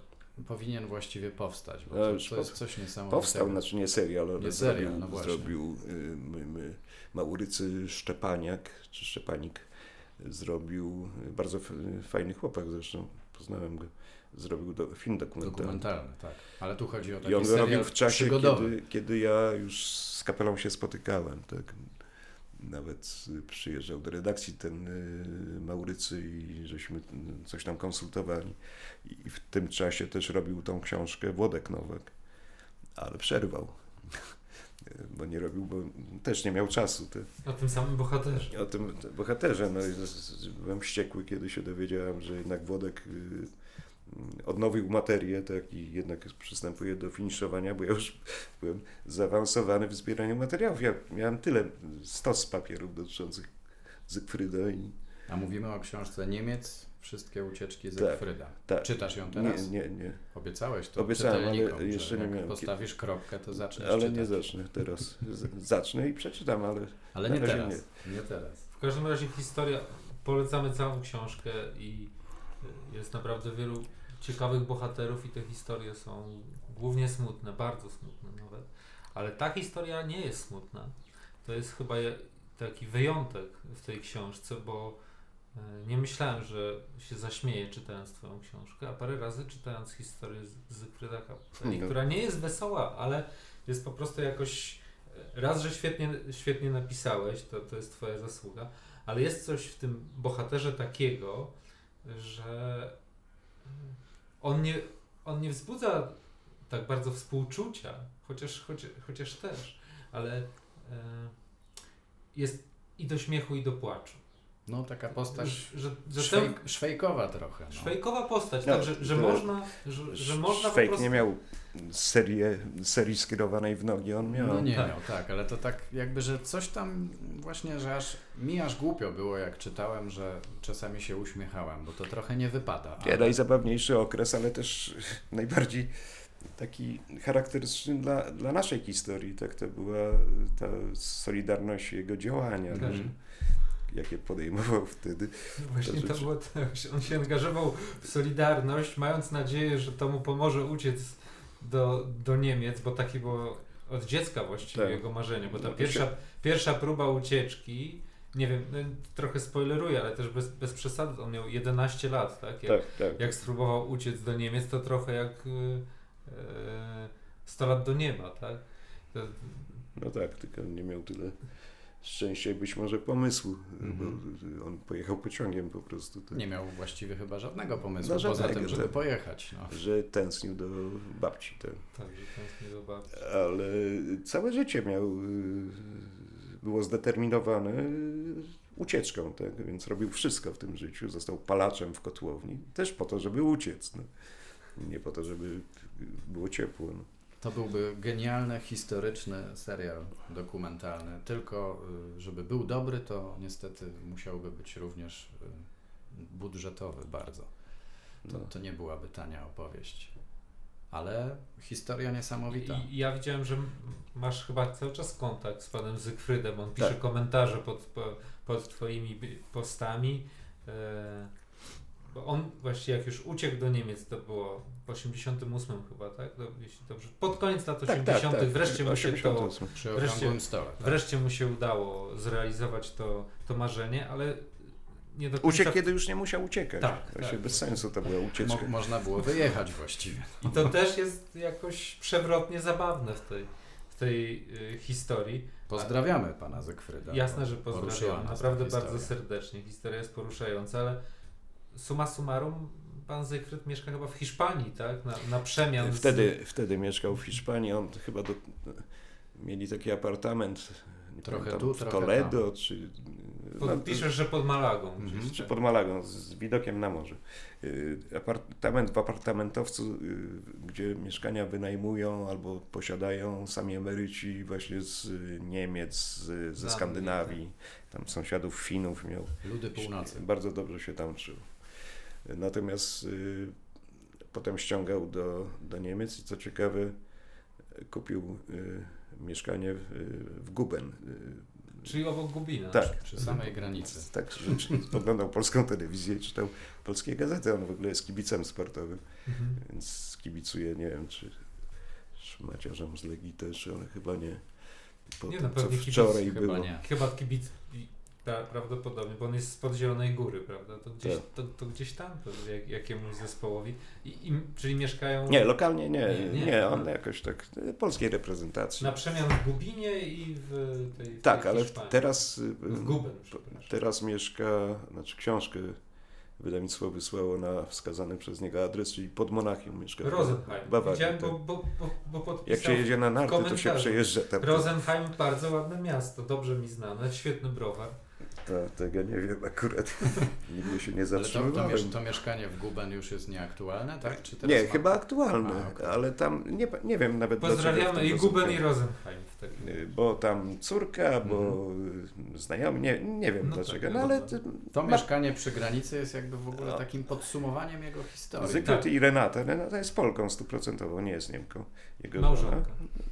powinien właściwie powstać, bo No, to, to jest coś niesamowitego. Powstał, znaczy nie serial, ale Nie zrobił, serial, no właśnie. zrobił y, my, my, Maurycy Szczepaniak, czy Szczepanik, zrobił, y, bardzo f- fajny chłopak zresztą, poznałem go, zrobił do, film dokumentalny. Dokumentalny, tak. Ale tu chodzi o taki I on go robił w czasie, kiedy, kiedy ja już z kapelą się spotykałem. Tak? Nawet przyjeżdżał do redakcji ten y, Maurycy i żeśmy coś tam konsultowali. I w tym czasie też robił tą książkę Włodek Nowak, ale przerwał. Bo nie robił, bo też nie miał czasu. Te, O tym samym bohaterze. o tym bohaterze. No, byłem wściekły, kiedy się dowiedziałem, że jednak Włodek y, y, odnowił materię, tak, i jednak przystępuje do finiszowania, bo ja już byłem zaawansowany w zbieraniu materiałów. Ja miałem tyle, stos papierów dotyczących Zygfryda i A mówimy o książce Niemiec, wszystkie ucieczki Tak, Zygfryda. tak. Czytasz ją nie, teraz? nie, nie, Obiecałeś to Obiecałem, ale jeszcze że nie jak miałem postawisz kropkę, to zaczniesz ale czytać. nie zacznę teraz. Zacznę i przeczytam, ale Ale nie teraz. Nie. teraz. W każdym razie historia, polecamy całą książkę i jest naprawdę wielu ciekawych bohaterów i te historie są głównie smutne, bardzo smutne nawet. Ale ta historia nie jest smutna. To jest chyba taki wyjątek w tej książce, bo y, nie myślałem, że się zaśmieję czytając Twoją książkę, a parę razy czytając historię z Zygfryda Kapeli, która nie jest wesoła, ale jest po prostu jakoś y, raz, że świetnie, świetnie napisałeś, to, to jest Twoja zasługa, ale jest coś w tym bohaterze takiego, że on nie, on nie wzbudza tak bardzo współczucia, chociaż, chociaż, chociaż też, ale e, jest i do śmiechu, i do płaczu. No taka postać że, że, szwejk, szwejkowa trochę. No. szwejkowa postać, No, tak, że, że można, że, że można po Szwejk prostu... nie miał serię, serii skierowanej w nogi, on miał. No nie tak. miał, tak, ale to tak jakby, że coś tam właśnie, że aż mi aż głupio było, jak czytałem, że czasami się uśmiechałem, bo to trochę nie wypada. Nie, najzabawniejszy okres, ale też najbardziej taki charakterystyczny dla, dla naszej historii. Tak, to była ta solidarność jego działania, Tak. Jakie podejmował wtedy. Właśnie To to było tak, on się angażował w Solidarność, mając nadzieję, że to mu pomoże uciec do, do Niemiec, bo takie było od dziecka właściwie Tak. jego marzenie, bo ta No pierwsza, się- pierwsza próba ucieczki, nie wiem, no, trochę spoileruję, ale też bez, bez przesady, on miał 11 lat, tak? Jak, Tak, tak. jak spróbował uciec do Niemiec, to trochę jak y, e, 100 lat do nieba, tak? To, No tak, tylko nie miał tyle szczęścia i być może pomysłu, Mhm. bo on pojechał pociągiem po prostu. Tak, Nie miał właściwie chyba żadnego pomysłu, No, poza żadnego, tym, żeby tak. pojechać. No. Że tęsknił do babci. Tak. tak, że tęsknię do babci. ale całe życie miał, było zdeterminowane ucieczką, tak? więc robił wszystko w tym życiu. Został palaczem w kotłowni, też po to, żeby uciec. No. Nie po to, żeby było ciepło. No. To byłby genialny, historyczny serial dokumentalny. Tylko, y, żeby był dobry, to niestety musiałby być również y, budżetowy bardzo. To, No. to nie byłaby tania opowieść. Ale historia niesamowita. I ja widziałem, że masz chyba cały czas kontakt z panem Zygfrydem. On pisze Tak. komentarze pod, po- pod twoimi postami. E, bo on właściwie jak już uciekł do Niemiec, to było w 88 chyba, tak? Jeśli dobrze. Pod koniec lat 80. wreszcie mu się to 88. Przy Wreszcie- stole. Tak? wreszcie mu się udało zrealizować to, to marzenie, ale nie do końca Uciekł, kiedy już nie musiał uciekać. Tak, Właśnie tak. bez sensu to była Mo- ucieczka. można było wyjechać właściwie. I to też jest jakoś przewrotnie zabawne w tej, w tej y, historii. Pozdrawiamy pana Zygfryda. Jasne, że Poruszyła pozdrawiam. nas Naprawdę bardzo serdecznie. Historia jest poruszająca, ale summa summarum pan Zygfryd mieszka chyba w Hiszpanii, tak? Na, na przemian. z- Wtedy, wtedy mieszkał w Hiszpanii. On chyba do, mieli taki apartament. Trochę pamiętam, tu, w trochę Toledo, czy, Pod, piszesz, że pod Malagą. Mhm. czy tak. pod Malagą, z widokiem na morze. Y, Apartament w apartamentowcu, y, gdzie mieszkania wynajmują albo posiadają sami emeryci właśnie z y, Niemiec, z, ze Skandynawii. Tam sąsiadów Finów miał. Ludy północy. Bardzo dobrze się tam czuł. Natomiast y, potem ściągał do, do Niemiec i co ciekawe, kupił y, mieszkanie w, w Guben. Y, Czyli obok Gubina. tak. Przy samej granicy. Tak, czy- oglądał polską telewizję i czytał polskie gazety. On w ogóle jest kibicem sportowym, Mhm. więc kibicuje, nie wiem, czy szmaciarzem z Legii też, ale chyba nie. Po Nie, tym, no, co pewnie kibic wczoraj Chyba było. nie. Chyba kibic prawdopodobnie, bo on jest spod Zielonej Góry, prawda? To gdzieś, Tak. to, to gdzieś tam, to jak, jakiemuś zespołowi. I, i, czyli mieszkają Nie, lokalnie nie, Nie, nie, nie. on jakoś tak, polskiej reprezentacji. na przemian w Gubinie i w tej w Tak, tej ale Hiszpanii. teraz, y, W Guben, teraz mieszka, znaczy książkę wydawnictwo wysłało na wskazany przez niego adres, czyli pod Monachium mieszka. w Rosenheim. Bawarii, Widziałem, tak. bo, bo, bo, bo Jak się jedzie na narty, to się przejeżdża tam. Rosenheim, bardzo ładne miasto, dobrze mi znane, świetny browar. To, tego nie wiem akurat. Nigdy się nie Ale to, to, zatrzymywałem. to mieszkanie w Guben już jest nieaktualne, tak? Czy teraz nie, ma- chyba aktualne, A, okej. ale tam nie, nie wiem nawet Pozdrawiamy i Guben i Rosenheim. Y, Bo tam córka, bo Mhm. znajomi, nie, nie wiem No dlaczego, tak, no ale ty- To ma- mieszkanie przy granicy jest jakby w ogóle No. takim podsumowaniem jego historii. Zygmunt Tak. i Renata. Renata jest Polką stuprocentową, nie jest Niemką. Jego Małżonka. żona.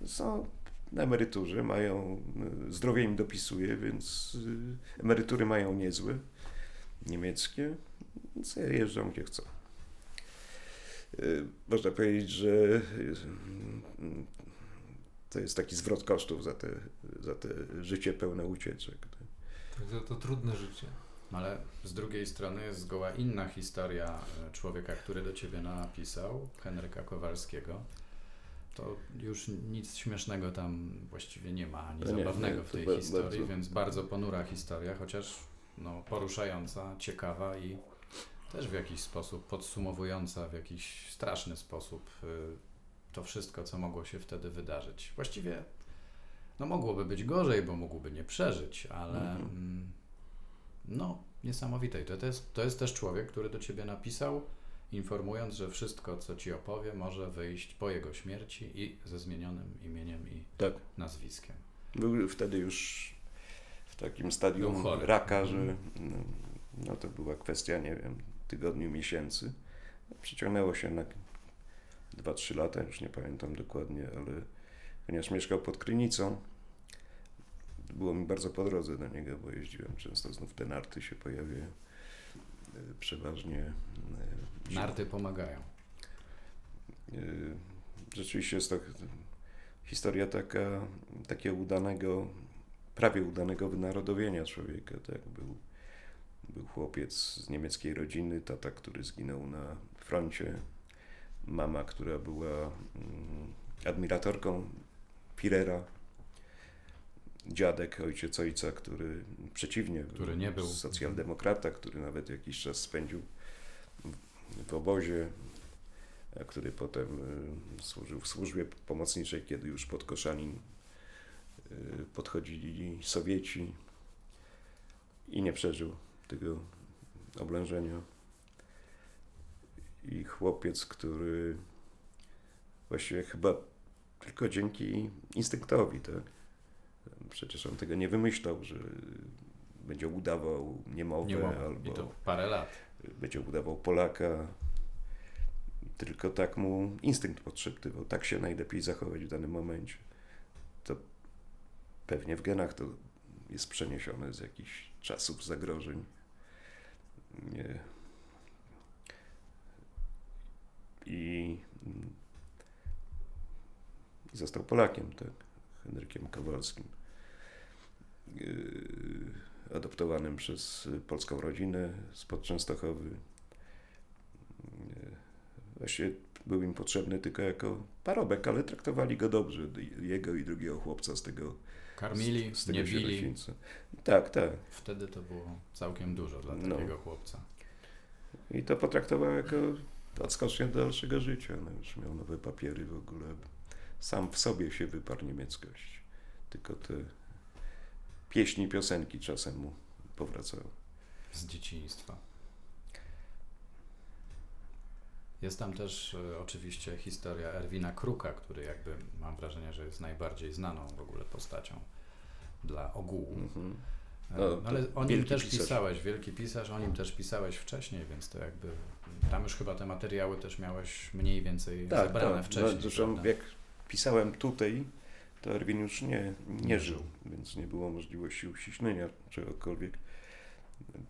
Są na emeryturze, mają, y, zdrowie im dopisuje, więc y, emerytury mają niezłe, niemieckie, więc jeżdżą gdzie chcą. Y, Można powiedzieć, że to jest taki zwrot kosztów za te, za te życie pełne ucieczek. To, to trudne życie. Ale z drugiej strony jest zgoła inna historia człowieka, który do ciebie napisał, Henryka Kowalskiego. To już nic śmiesznego tam właściwie nie ma, ani No nie, zabawnego nie, w tej historii, bardzo- więc bardzo ponura historia, chociaż no, poruszająca, ciekawa i też w jakiś sposób podsumowująca w jakiś straszny sposób y, to wszystko, co mogło się wtedy wydarzyć. Właściwie no mogłoby być gorzej, bo mógłby nie przeżyć, ale Mhm. mm, no niesamowite. I to, to, jest, to jest też człowiek, który do ciebie napisał, informując, że wszystko, co ci opowie, może wyjść po jego śmierci i ze zmienionym imieniem i Tak. nazwiskiem. Był wtedy już w takim stadium raka, że Mhm. no, no to była kwestia, nie wiem, tygodniu, miesięcy. Przeciągnęło się na 2-3 lata, już nie pamiętam dokładnie, ale ponieważ mieszkał pod Krynicą, było mi bardzo po drodze do niego, bo jeździłem często, znów te narty się pojawiają. e, Przeważnie e. Narty pomagają. Y, Rzeczywiście jest to historia taka, takiego udanego, prawie udanego wynarodowienia człowieka. Tak? Był, był chłopiec z niemieckiej rodziny, tata, który zginął na froncie, mama, która była mm, admiratorką Firera, dziadek, ojciec ojca, który przeciwnie, Który nie był. socjaldemokrata, który nawet jakiś czas spędził w, obozie, który potem y, służył w służbie pomocniczej, kiedy już pod Koszalin y, podchodzili Sowieci i nie przeżył tego oblężenia. I chłopiec, który właściwie chyba tylko dzięki instynktowi, tak? Przecież on tego nie wymyślał, że będzie udawał niemowę, Niemowę. albo I to parę lat. Będzie udawał Polaka. Tylko tak mu instynkt podszeptywał, tak się najlepiej zachować w danym momencie. To pewnie w genach to jest przeniesione z jakichś czasów zagrożeń. Nie. I został Polakiem, tak, Henrykiem Kowalskim. Yy, adoptowanym przez polską rodzinę spod Częstochowy. Właściwie był im potrzebny tylko jako parobek, ale traktowali go dobrze, jego i drugiego chłopca z tego Karmili, z, z tego nie bili. Tak, tak. Wtedy to było całkiem dużo dla No. takiego chłopca. I to potraktował jako odskocznię do dalszego życia. No już miał nowe papiery w ogóle. Sam w sobie się wyparł niemieckość. Tylko te pieśni, piosenki czasem mu powracały. z dzieciństwa. Jest tam też e, oczywiście historia Erwina Kruka, który jakby mam wrażenie, że jest najbardziej znaną w ogóle postacią dla ogółu. Mhm. E, No, no, ale o nim też pisarz. pisałeś, wielki pisarz, o nim też pisałeś wcześniej, więc to jakby tam już chyba te materiały też miałeś mniej więcej Tak, zebrane tak. wcześniej. No, zresztą jak pisałem tutaj, to Erwin już nie, nie żył, więc nie było możliwości uściślenia czegokolwiek.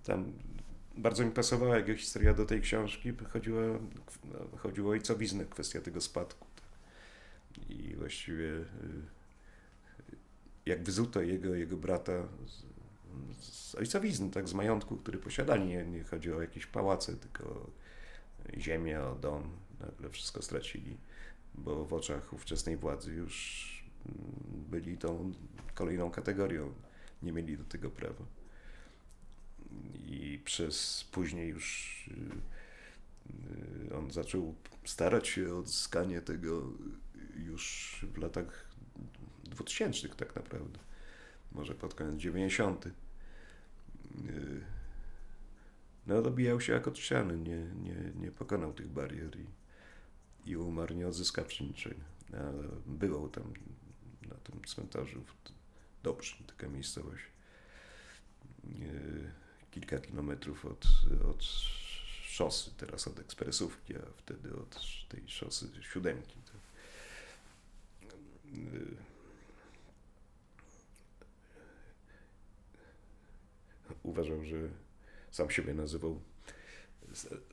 Tam bardzo mi pasowała jego historia do tej książki. Chodziło, chodziło o ojcowiznę, kwestia tego spadku. I właściwie y, jak wyzuto jego, jego brata z, z ojcowizny, tak, z majątku, który posiadali. Nie, nie chodzi o jakieś pałace, tylko o ziemię, o dom. Nagle wszystko stracili, bo w oczach ówczesnej władzy już byli tą kolejną kategorią. Nie mieli do tego prawa. I przez później już y, on zaczął starać się o odzyskanie tego już w latach 2000 tak naprawdę. Może pod koniec 90. Y, No dobijał się jak od ściany, nie, nie, nie pokonał tych barier i, i umarł nie odzyskawszy niczego. Bywał tam na tym cmentarzu w Dobrze, taka miejscowość. Y, Kilka kilometrów od, od szosy, teraz od ekspresówki, a wtedy od tej szosy siódemki. To, y, uważał, że sam siebie nazywał,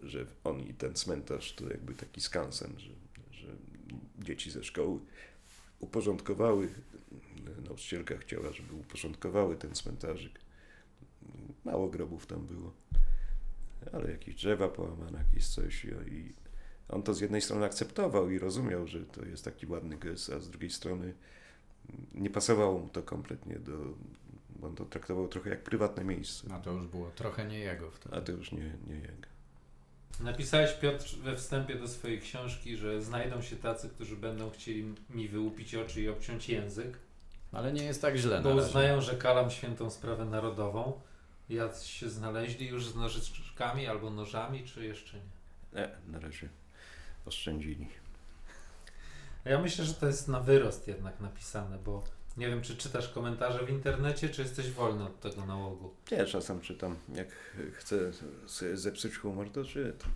że on i ten cmentarz to jakby taki skansen, że, że dzieci ze szkoły uporządkowały, nauczycielka chciała, żeby uporządkowały ten cmentarzyk. Mało grobów tam było, ale jakieś drzewa połamane, jakieś coś i, i on to z jednej strony akceptował i rozumiał, że to jest taki ładny gest, a z drugiej strony nie pasowało mu to kompletnie do, on to traktował trochę jak prywatne miejsce. No to już było trochę nie jego wtedy. A to już nie, nie jego. Napisałeś, Piotr, we wstępie do swojej książki, że znajdą się tacy, którzy będą chcieli mi wyłupić oczy i obciąć język, Ale nie jest tak źle bo uznają, że kalam świętą sprawę narodową. Jacy się znaleźli już z nożyczkami albo nożami, czy jeszcze nie? Nie, na razie oszczędzili. Ja myślę, że to jest na wyrost jednak napisane, bo nie wiem, czy czytasz komentarze w internecie, czy jesteś wolny od tego nałogu. Ja czasem czytam, jak chcę zepsuć humor, to czytam.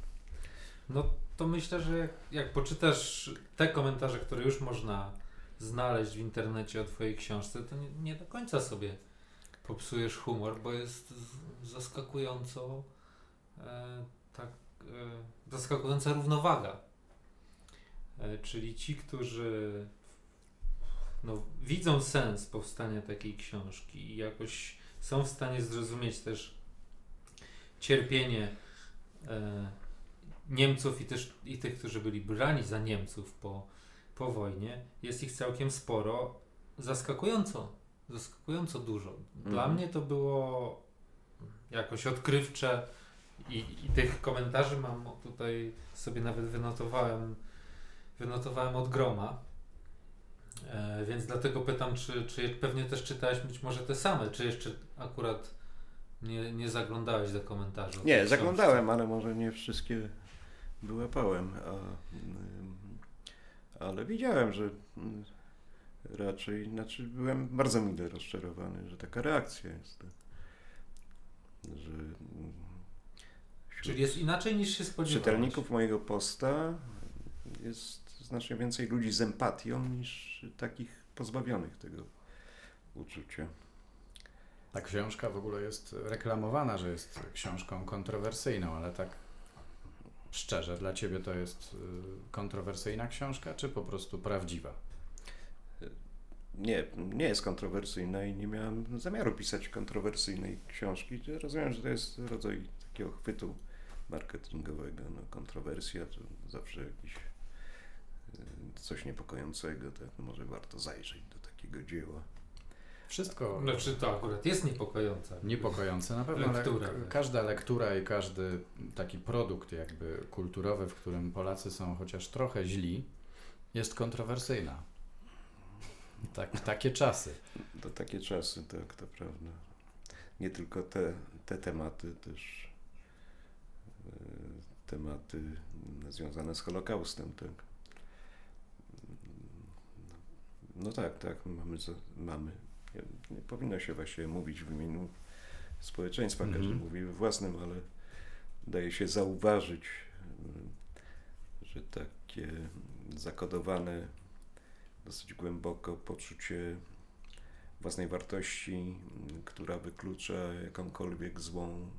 No to myślę, że jak, jak poczytasz te komentarze, które już można znaleźć w internecie o Twojej książce, to nie, nie do końca sobie popsujesz humor, bo jest zaskakująco e, tak, e, zaskakująca równowaga. E, czyli ci, którzy no, widzą sens powstania takiej książki i jakoś są w stanie zrozumieć też cierpienie e, Niemców i też i tych, którzy byli brani za Niemców po, po wojnie, jest ich całkiem sporo, zaskakująco, zaskakująco dużo. Dla Mhm. mnie to było jakoś odkrywcze i, i tych komentarzy mam tutaj sobie nawet wynotowałem, wynotowałem od groma. E, więc dlatego pytam, czy, czy pewnie też czytałeś być może te same, czy jeszcze akurat nie, nie zaglądałeś do komentarzy? Nie, zaglądałem, ale może nie wszystkie wyłapałem. A, ale widziałem, że mm, raczej, znaczy byłem bardzo mile rozczarowany, że taka reakcja jest. Że mm, Czyli jest inaczej niż się spodziewałeś. czytelników mojego posta jest znacznie więcej ludzi z empatią niż takich pozbawionych tego uczucia. Ta książka w ogóle jest reklamowana, że jest książką kontrowersyjną, ale tak szczerze, dla ciebie to jest y, kontrowersyjna książka, czy po prostu prawdziwa? Nie, nie jest kontrowersyjna i nie miałem zamiaru pisać kontrowersyjnej książki. Rozumiem, że to jest rodzaj takiego chwytu marketingowego. No, kontrowersja to zawsze jakiś coś niepokojącego, tak? No, może warto zajrzeć do takiego dzieła. Wszystko Znaczy to akurat jest niepokojące. niepokojące. Na pewno Lektura. le- każda lektura i każdy taki produkt jakby kulturowy, w którym Polacy są chociaż trochę źli, jest kontrowersyjna. Tak, takie czasy. To takie czasy, tak, to prawda. Nie tylko te, te tematy, też y, tematy związane z Holokaustem, tak. No tak, tak, mamy, mamy. Nie, powinno się właśnie mówić w imieniu społeczeństwa, każdy Mhm. mówi we własnym, ale daje się zauważyć, że takie zakodowane dosyć głęboko poczucie własnej wartości, która wyklucza jakąkolwiek złą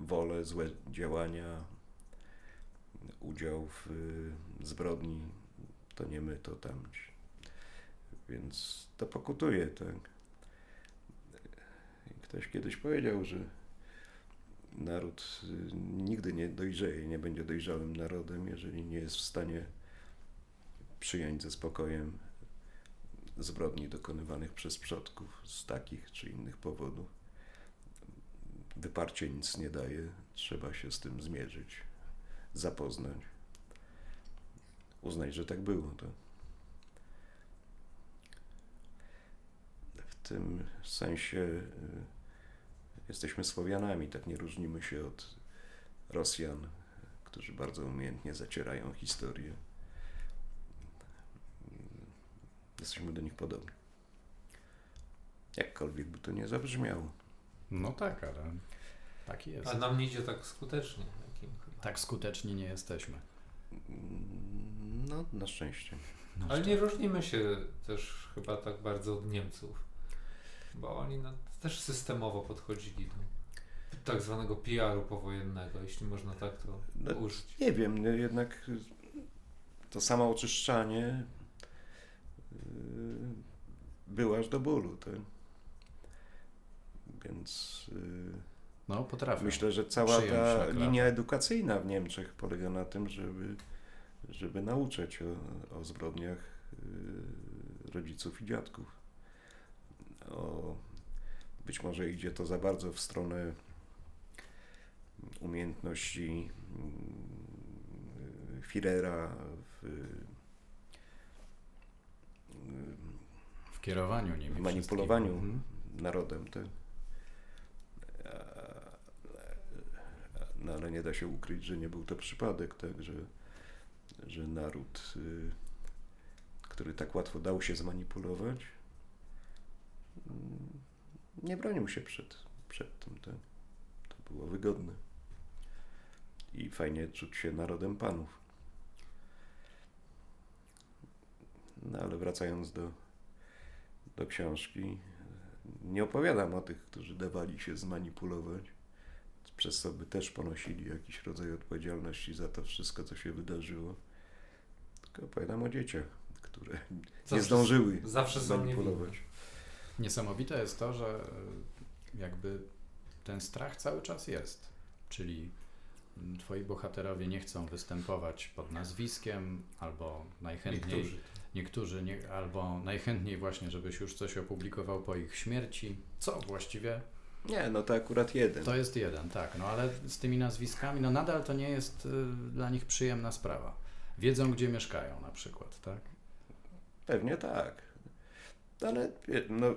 wolę, złe działania, udział w y, zbrodni, to nie my, to tamci. Więc to pokutuje, tak. Ktoś kiedyś powiedział, że naród y, nigdy nie dojrzeje, nie będzie dojrzałym narodem, jeżeli nie jest w stanie przyjąć ze spokojem zbrodni dokonywanych przez przodków z takich czy innych powodów. Wyparcie nic nie daje, trzeba się z tym zmierzyć, zapoznać, uznać, że tak było. To. W tym sensie y, jesteśmy Słowianami, tak nie różnimy się od Rosjan, którzy bardzo umiejętnie zacierają historię. Jesteśmy do nich podobni. Jakkolwiek by to nie zabrzmiało. No tak, ale taki jest. A nam nie idzie tak skutecznie. Jakim. Tak skuteczni nie jesteśmy. Mm, No, na szczęście. No Ale szczerze. nie różnimy się też chyba tak bardzo od Niemców. Bo oni no, też systemowo podchodzili do tak zwanego PR-u powojennego, jeśli można tak to No, użyć. Nie wiem, no jednak y, to samo oczyszczanie y, było aż do bólu. Tak? Więc y, No potrafię. myślę, że cała Przyjąć ta linia edukacyjna w Niemczech polega na tym, żeby, żeby nauczać o, o zbrodniach rodziców i dziadków. O, być może idzie to za bardzo w stronę umiejętności mm, Führera w, w kierowaniu nimi. w manipulowaniu wszystkim. Mhm. narodem. Tak? No ale nie da się ukryć, że nie był to przypadek, tak? że, że naród, y, który tak łatwo dał się zmanipulować, mm, nie bronił się przed, przed tym. Tak? To było wygodne. I fajnie czuć się narodem panów. No ale wracając do, do książki, nie opowiadam o tych, którzy dawali się zmanipulować, przez co by też ponosili jakiś rodzaj odpowiedzialności za to wszystko, co się wydarzyło. Tylko opowiadam o dzieciach, które nie Zawsze- zdążyły Zawsze niewinne. Niesamowite jest to, że y, jakby ten strach cały czas jest. Czyli twoi bohaterowie nie chcą występować pod nazwiskiem, albo najchętniej Niektórzy. niektórzy nie, albo najchętniej właśnie, żebyś już coś opublikował po ich śmierci. Co właściwie Nie, no to akurat jeden. to jest jeden, tak, no ale z tymi nazwiskami, no nadal to nie jest y, dla nich przyjemna sprawa. Wiedzą, gdzie mieszkają na przykład, tak? Pewnie tak. Ale no,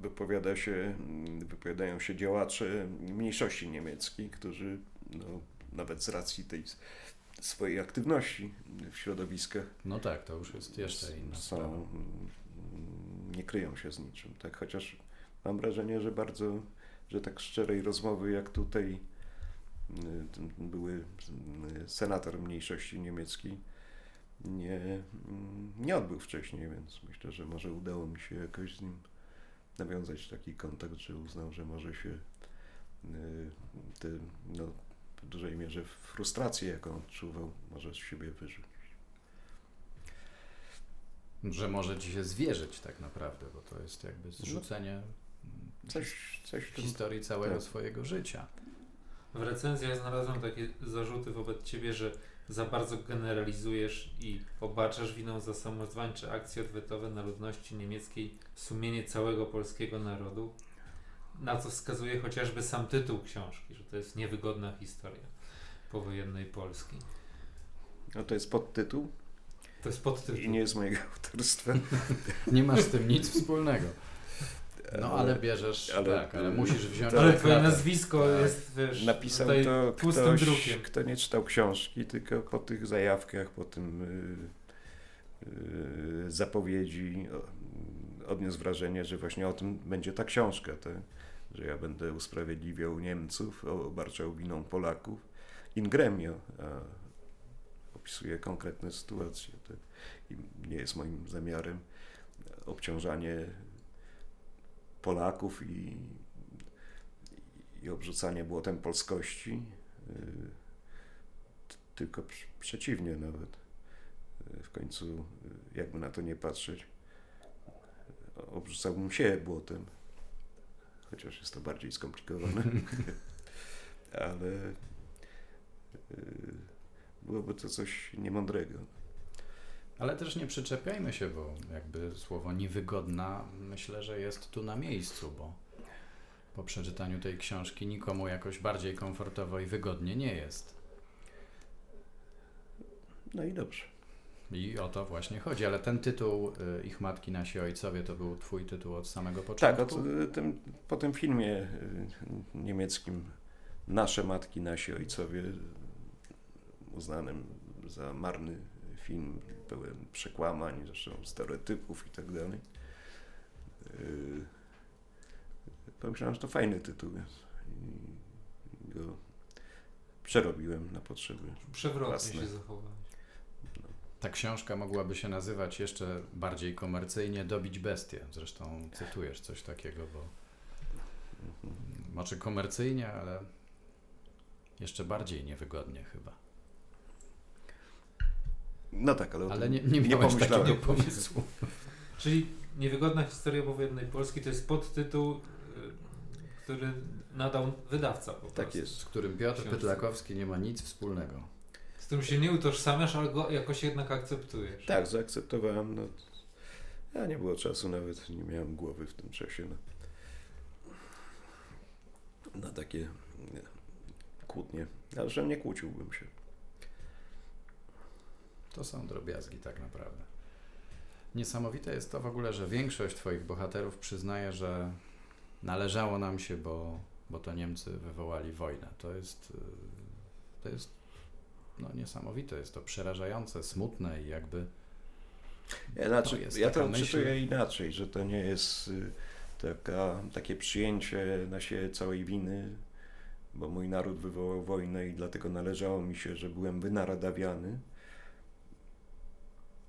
wypowiada się, wypowiadają się działacze mniejszości niemieckiej, którzy no, nawet z racji tej swojej aktywności w środowiskach. No tak, to już jest jeszcze inna są, sprawa. nie kryją się z niczym, tak? Chociaż mam wrażenie, że bardzo, że tak szczerej rozmowy jak tutaj y, były y, senator mniejszości niemieckiej nie, nie odbył wcześniej, więc myślę, że może udało mi się jakoś z nim nawiązać taki kontakt, że uznał, że może się y, te, no, w dużej mierze frustrację, jaką odczuwał, może z siebie wyrzucić. Że może ci się zwierzyć tak naprawdę, bo to jest jakby zrzucenie mm, Coś, coś historii całego tak. swojego życia. W recenzjach znalazłem takie zarzuty wobec ciebie, że za bardzo generalizujesz i obaczasz winą za samozwańcze akcje odwetowe na ludności niemieckiej sumienie całego polskiego narodu, na co wskazuje chociażby sam tytuł książki, że to jest niewygodna historia powojennej Polski. No to jest podtytuł To jest podtytuł. i nie jest mojego autorstwa. Nie masz z tym nic wspólnego. No ale bierzesz, ale- tak, ale musisz wziąć Ale twoje nazwisko Tak. jest, wiesz, Napisał tutaj to tłustym ktoś, drukiem. kto nie czytał książki, tylko po tych zajawkach, po tym y, y, zapowiedzi odniósł wrażenie, że właśnie o tym będzie ta książka, tak? że ja będę usprawiedliwiał Niemców, obarczał winą Polaków. In gremio a opisuje konkretne sytuacje. I nie jest moim zamiarem obciążanie Polaków i, i obrzucanie błotem polskości, y, tylko pr- przeciwnie nawet. Y, W końcu, y, jakby na to nie patrzeć, obrzucałbym się błotem, chociaż jest to bardziej skomplikowane, ale byłoby to coś niemądrego. Ale też nie przyczepiajmy się, bo jakby słowo niewygodna myślę, że jest tu na miejscu, bo po przeczytaniu tej książki nikomu jakoś bardziej komfortowo i wygodnie nie jest. No i dobrze. I o to właśnie chodzi. Ale ten tytuł y, Ich matki, nasi ojcowie to był twój tytuł od samego Tak, początku? od, y, tym, po tym filmie y, niemieckim Nasze matki, nasi ojcowie, uznanym za marny film, pełen przekłamań, zresztą stereotypów i tak dalej. y, Pomyślałem, że to fajny tytuł jest. I go przerobiłem na potrzeby. Przewrotnie Jasne. się zachowałeś. Ta książka mogłaby się nazywać jeszcze bardziej komercyjnie Dobić bestię. Zresztą cytujesz coś takiego, bo może komercyjnie, ale jeszcze bardziej niewygodnie chyba. No tak, ale, Ale tym nie, nie nie miałeś takiego pomysłu. Czyli niewygodna historia powojennej Polski to jest podtytuł, y, który nadał wydawca po Tak prostu. jest. Z którym Piotr Książce. Pytlakowski nie ma nic wspólnego. Z którym się nie utożsamiasz, ale go jakoś jednak akceptujesz. Tak, zaakceptowałem. No, ja nie było czasu, nawet nie miałem głowy w tym czasie na, na takie nie, kłótnie. Ale że nie kłóciłbym się. To są drobiazgi tak naprawdę. Niesamowite jest to w ogóle, że większość Twoich bohaterów przyznaje, że należało nam się, bo, bo to Niemcy wywołali wojnę. To jest, y, to jest no, niesamowite, jest to przerażające, smutne i jakby Ja, znaczy, ja to myśl- czytuję inaczej, że to nie jest y, taka, takie przyjęcie na siebie całej winy, bo mój naród wywołał wojnę i dlatego należało mi się, że byłem wynaradawiany,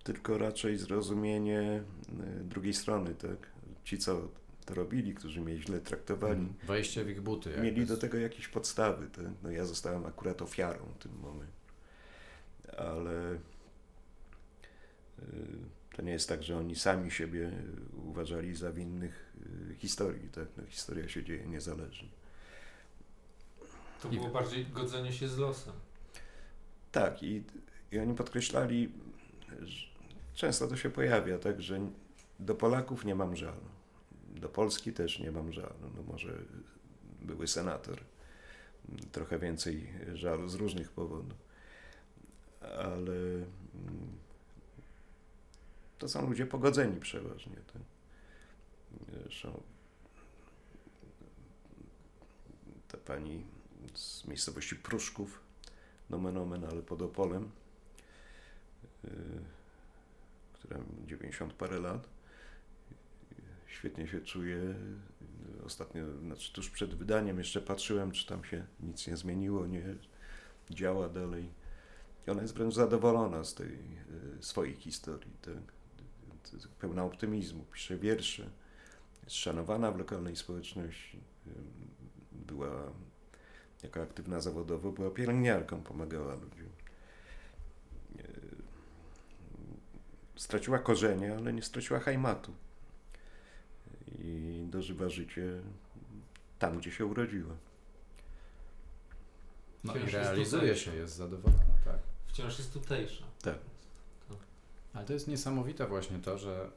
tylko raczej zrozumienie y, drugiej strony, tak? Ci, co to robili, którzy mnie źle traktowali, wejście w ich buty. jakby. mieli do tego jakieś podstawy. Tak? No ja zostałem akurat ofiarą w tym momencie. Ale y, to nie jest tak, że oni sami siebie uważali za winnych historii. Tak? No, historia się dzieje niezależnie. To było bardziej godzenie się z losem. Tak, i, i oni podkreślali, że często to się pojawia, tak, że do Polaków nie mam żalu. Do Polski też nie mam żalu. No może były senator. Trochę więcej żalu z różnych powodów. Ale mm, to są ludzie pogodzeni przeważnie. Tak? Zresztą ta pani z miejscowości Pruszków nomen omen, ale pod Opolem, która 90 parę lat. Świetnie się czuję. Ostatnio, znaczy tuż przed wydaniem jeszcze patrzyłem, czy tam się nic nie zmieniło, nie działa dalej. I ona jest wręcz zadowolona z tej y, swojej historii, tak? pełna optymizmu, pisze wiersze, jest szanowana w lokalnej społeczności. Była jako aktywna zawodowo, była pielęgniarką, pomagała ludziom. Straciła korzenie, ale nie straciła hajmatu. I dożywa życie tam, gdzie się urodziła. No Wciąż i jest realizuje tutejsza. się, jest zadowolona, tak. Wciąż jest tutejsza. Tak. Ale to jest niesamowite właśnie to, że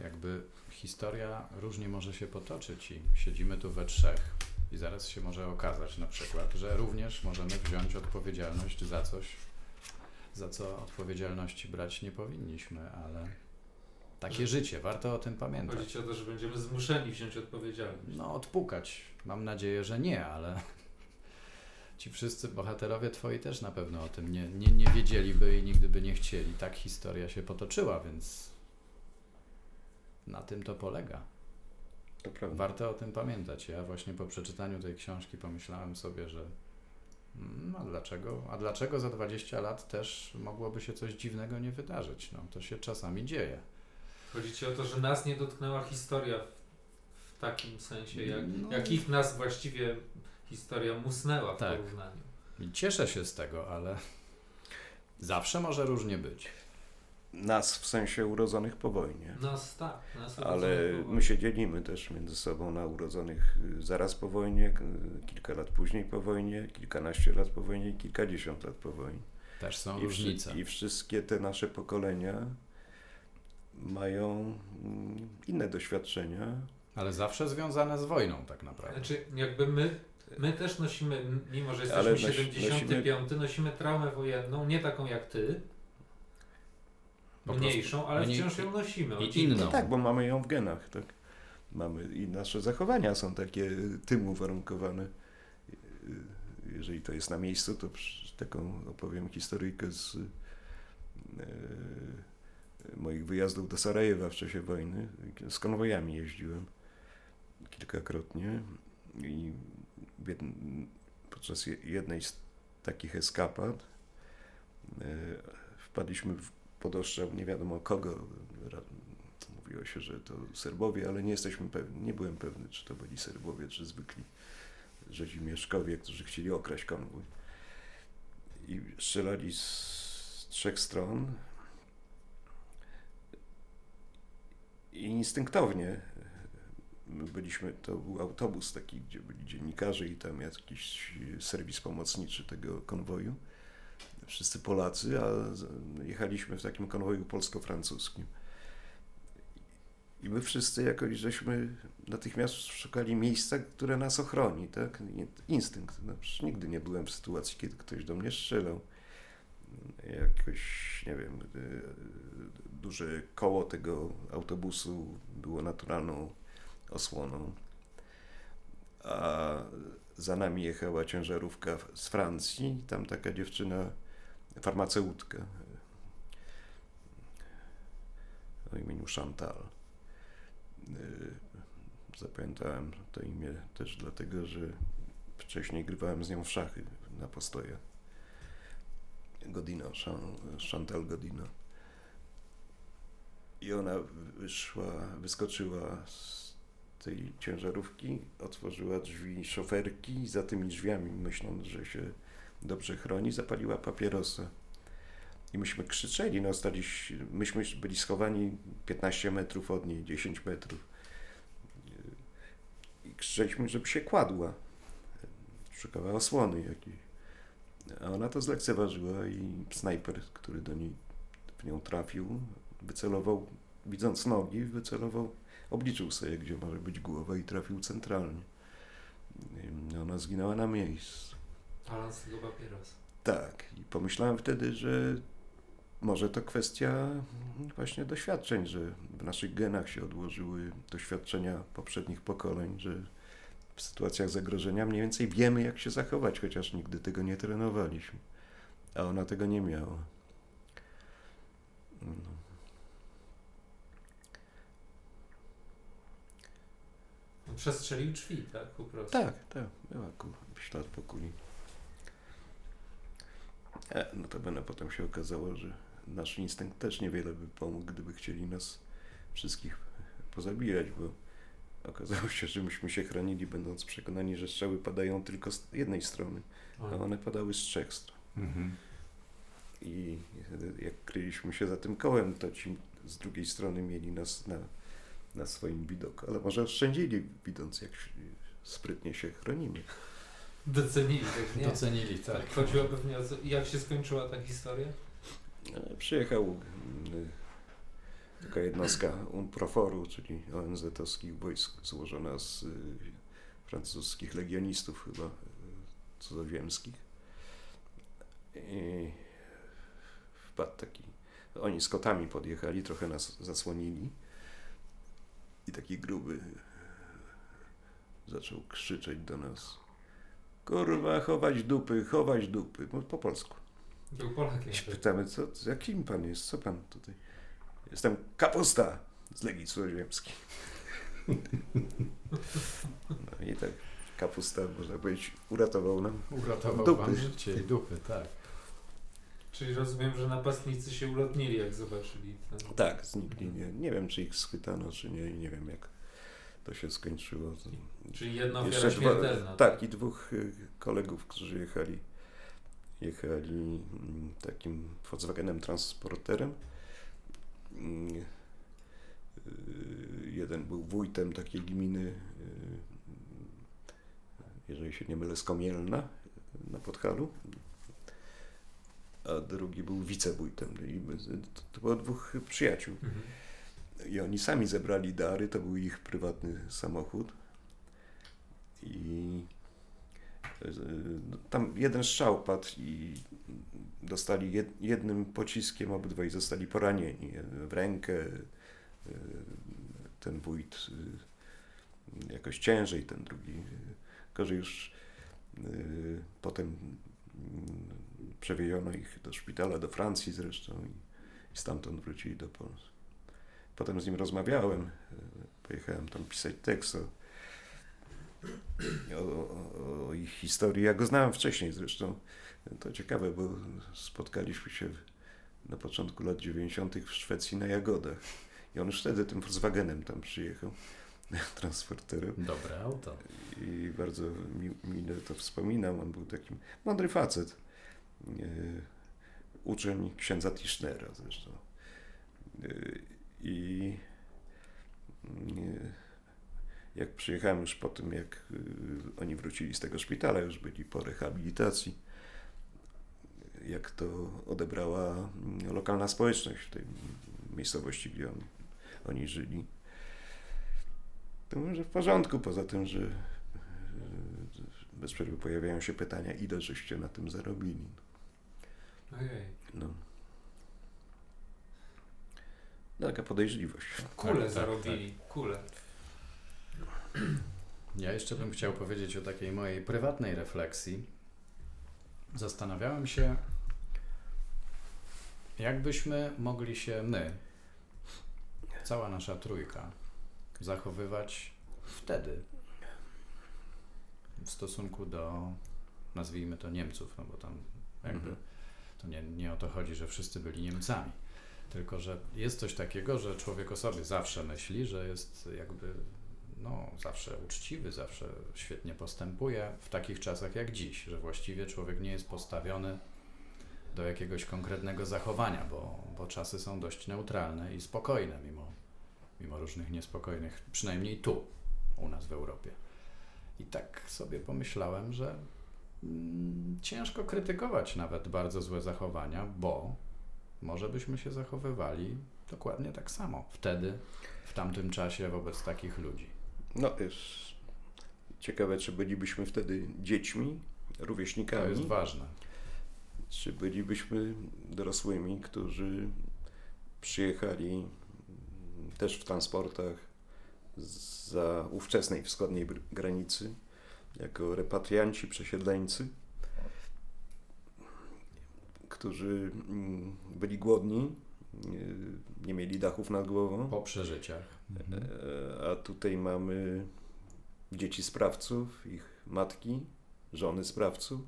jakby historia różnie może się potoczyć i siedzimy tu we trzech i zaraz się może okazać na przykład, że również możemy wziąć odpowiedzialność za coś, za co odpowiedzialności brać nie powinniśmy, ale takie życie, warto o tym pamiętać. Chodzi ci o to, że będziemy zmuszeni wziąć odpowiedzialność. No, odpukać. Mam nadzieję, że nie, ale ci wszyscy bohaterowie twoi też na pewno o tym nie, nie, nie wiedzieliby i nigdy by nie chcieli. Tak historia się potoczyła, więc na tym to polega. To prawda. Warto o tym pamiętać. Ja właśnie po przeczytaniu tej książki pomyślałem sobie, że mm, a dlaczego, a dlaczego za 20 lat też mogłoby się coś dziwnego nie wydarzyć? No, to się czasami dzieje. Chodzi ci o to, że nas nie dotknęła historia w, w takim sensie, jak, No. jak ich nas właściwie historia musnęła w Tak. porównaniu. Cieszę się z tego, ale zawsze może różnie być. Nas w sensie urodzonych po wojnie. Nas tak, nas Ale my się dzielimy też między sobą na urodzonych y, zaraz po wojnie, k- kilka lat później po wojnie, kilkanaście lat po wojnie i kilkadziesiąt lat po wojnie. Też są I, różnice. wszy- I wszystkie te nasze pokolenia mają mm, inne doświadczenia. Ale zawsze związane z wojną tak naprawdę. Znaczy, jakby my, my też nosimy, mimo że Ale jesteśmy nosi- 75, nosimy traumę wojenną, nie taką jak ty, mniejszą, ale Oni- wciąż ją nosimy. i inną. No tak, bo mamy ją w genach, tak. Mamy i nasze zachowania są takie tym uwarunkowane. Jeżeli to jest na miejscu, to taką opowiem historyjkę z y, moich wyjazdów do Sarajewa w czasie wojny. Z konwojami jeździłem kilkakrotnie i podczas je- jednej z takich eskapad y, wpadliśmy w podostrzał nie wiadomo kogo. Mówiło się, że to Serbowie, ale nie jesteśmy pewni, nie byłem pewny, czy to byli Serbowie, czy zwykli Rzezimieszkowie, którzy chcieli okraść konwój. I strzelali z trzech stron. I instynktownie my byliśmy, to był autobus taki, gdzie byli dziennikarze i tam jakiś serwis pomocniczy tego konwoju. Wszyscy Polacy, a jechaliśmy w takim konwoju polsko-francuskim. I my wszyscy jakoś żeśmy natychmiast szukali miejsca, które nas ochroni, tak? Instynkt. No, nigdy nie byłem w sytuacji, kiedy ktoś do mnie strzelał. Jakoś, nie wiem, y, duże koło tego autobusu było naturalną osłoną. A za nami jechała ciężarówka z Francji, tam taka dziewczyna, farmaceutka o imieniu Chantal. Y, Zapamiętałem to imię też dlatego, że wcześniej grywałem z nią w szachy na postojach. Godino, Chan- Chantal Godino. I ona wyszła, wyskoczyła z tej ciężarówki, otworzyła drzwi szoferki i za tymi drzwiami, myśląc, że się dobrze chroni, zapaliła papierosa. I myśmy krzyczeli, no staliśmy, myśmy byli schowani 15 metrów od niej, 10 metrów. I krzyczeliśmy, żeby się kładła. Szukała osłony jakiejś. A ona to zlekceważyła i snajper, który do niej w nią trafił, wycelował, widząc nogi, wycelował, obliczył sobie, gdzie może być głowa i trafił centralnie. Ona zginęła na miejscu. Paląc tego papierosa. Tak, i pomyślałem wtedy, że może to kwestia właśnie doświadczeń, że w naszych genach się odłożyły doświadczenia poprzednich pokoleń, że w sytuacjach zagrożenia mniej więcej wiemy, jak się zachować, chociaż nigdy tego nie trenowaliśmy. A ona tego nie miała. No. Przestrzelił drzwi, tak? Po prostu. Tak, tak, była ślad po kuli. E, notabene potem się okazało, że nasz instynkt też niewiele by pomógł, gdyby chcieli nas wszystkich pozabijać, bo okazało się, że myśmy się chronili, będąc przekonani, że strzały padają tylko z jednej strony, a one padały z trzech stron. Mhm. I jak kryliśmy się za tym kołem, to ci z drugiej strony mieli nas na, na swoim widoku, ale może oszczędzili, widząc jak sprytnie się chronimy. Docenili tak, nie? Docenili, tak. Tak, chodziło pewnie o co. Jak się skończyła ta historia? E, Przyjechał mm, taka jednostka UNPROFOR-u, czyli ONZ-owskich wojsk złożona z y, francuskich legionistów chyba y, cudzoziemskich. I wpadł taki, oni z kotami podjechali, trochę nas zasłonili i taki gruby zaczął krzyczeć do nas kurwa, chować dupy, chować dupy, po polsku. Był Polakiem. Pytamy, co, jakim pan jest? Co pan tutaj? Jestem kapusta z Legii Cudzoziemskiej. No i tak kapusta, można powiedzieć, uratował nam. Uratował Dupy. wam życie i dupy, tak. Czyli rozumiem, że napastnicy się ulotnili, jak zobaczyli ten... Tak, znikli. Nie, nie wiem, czy ich schwytano, czy nie. Nie wiem, jak to się skończyło. Czyli jedna ofiara śmiertelna. Tak, i dwóch y, kolegów, którzy jechali, jechali mm, takim Volkswagenem transporterem. Mm, y, Jeden był wójtem takiej gminy, y, jeżeli się nie mylę, z Komielna na Podhalu, a drugi był wicewójtem. I to, to było dwóch przyjaciół. Mhm. I oni sami zebrali dary, to był ich prywatny samochód. I e, no, tam jeden strzał padł i dostali jed, jednym pociskiem, obydwaj zostali poranieni w rękę. e, Ten wójt e, jakoś ciężej, ten drugi e, gorzej już e, potem mm, przewieziono ich do szpitala, do Francji zresztą i, i stamtąd wrócili do Polski. Potem z nim rozmawiałem, e, pojechałem tam pisać tekst o, o, o, o ich historii. Ja go znałem wcześniej zresztą. To ciekawe, bo spotkaliśmy się na początku lat 90. w Szwecji na Jagodach. I on już wtedy tym Volkswagenem tam przyjechał, transporterem. Dobre auto. I bardzo mi, mile to wspominam. On był takim mądry facet. E, uczeń księdza Tischnera zresztą. E, I e, jak przyjechałem już po tym, jak oni wrócili z tego szpitala, już byli po rehabilitacji, jak to odebrała mm, lokalna społeczność w tej miejscowości, gdzie on, oni żyli. To może w porządku, poza tym, że bez przerwy pojawiają się pytania, ile żeście na tym zarobili. Ojej. No. Taka podejrzliwość. Kule Tak, tak, zarobili, kule. Ja jeszcze bym chciał powiedzieć o takiej mojej prywatnej refleksji. Zastanawiałem się, jakbyśmy mogli się my, cała nasza trójka, zachowywać wtedy w stosunku do, nazwijmy to Niemców, no bo tam jakby Mhm. To nie, nie o to chodzi, że wszyscy byli Niemcami. Tylko, że jest coś takiego, że człowiek o sobie zawsze myśli, że jest jakby no, zawsze uczciwy, zawsze świetnie postępuje w takich czasach jak dziś, że właściwie człowiek nie jest postawiony do jakiegoś konkretnego zachowania, bo, bo czasy są dość neutralne i spokojne, mimo, mimo różnych niespokojnych, przynajmniej tu, u nas w Europie. I tak sobie pomyślałem, że ciężko krytykować nawet bardzo złe zachowania, bo może byśmy się zachowywali dokładnie tak samo wtedy, w tamtym czasie wobec takich ludzi. No, jest ciekawe, czy bylibyśmy wtedy dziećmi, To rówieśnikami, jest ważne. czy bylibyśmy dorosłymi, którzy przyjechali mm, też w transportach za ówczesnej wschodniej granicy jako repatrianci, przesiedleńcy, którzy mm, byli głodni, nie, mieli dachów nad głową. Po przeżyciach. Mhm. E, a tutaj mamy dzieci sprawców, ich matki, żony sprawców,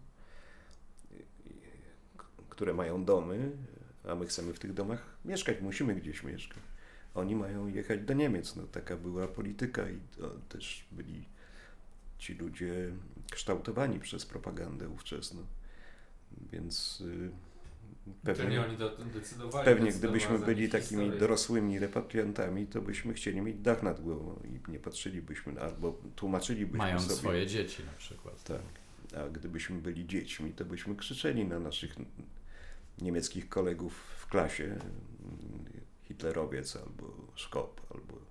które mają domy, a my chcemy w tych domach mieszkać, musimy gdzieś mieszkać. Oni mają jechać do Niemiec. No, taka była polityka i też byli ci ludzie kształtowani przez propagandę ówczesną. Więc y, pewnie, oni decydowali. Pewnie gdybyśmy byli takimi historię. dorosłymi repatriantami, to byśmy chcieli mieć dach nad głową i nie patrzylibyśmy, albo tłumaczylibyśmy Mając sobie. swoje dzieci na przykład. Tak. A gdybyśmy byli dziećmi, to byśmy krzyczeli na naszych niemieckich kolegów w klasie hitlerowiec albo szkop, albo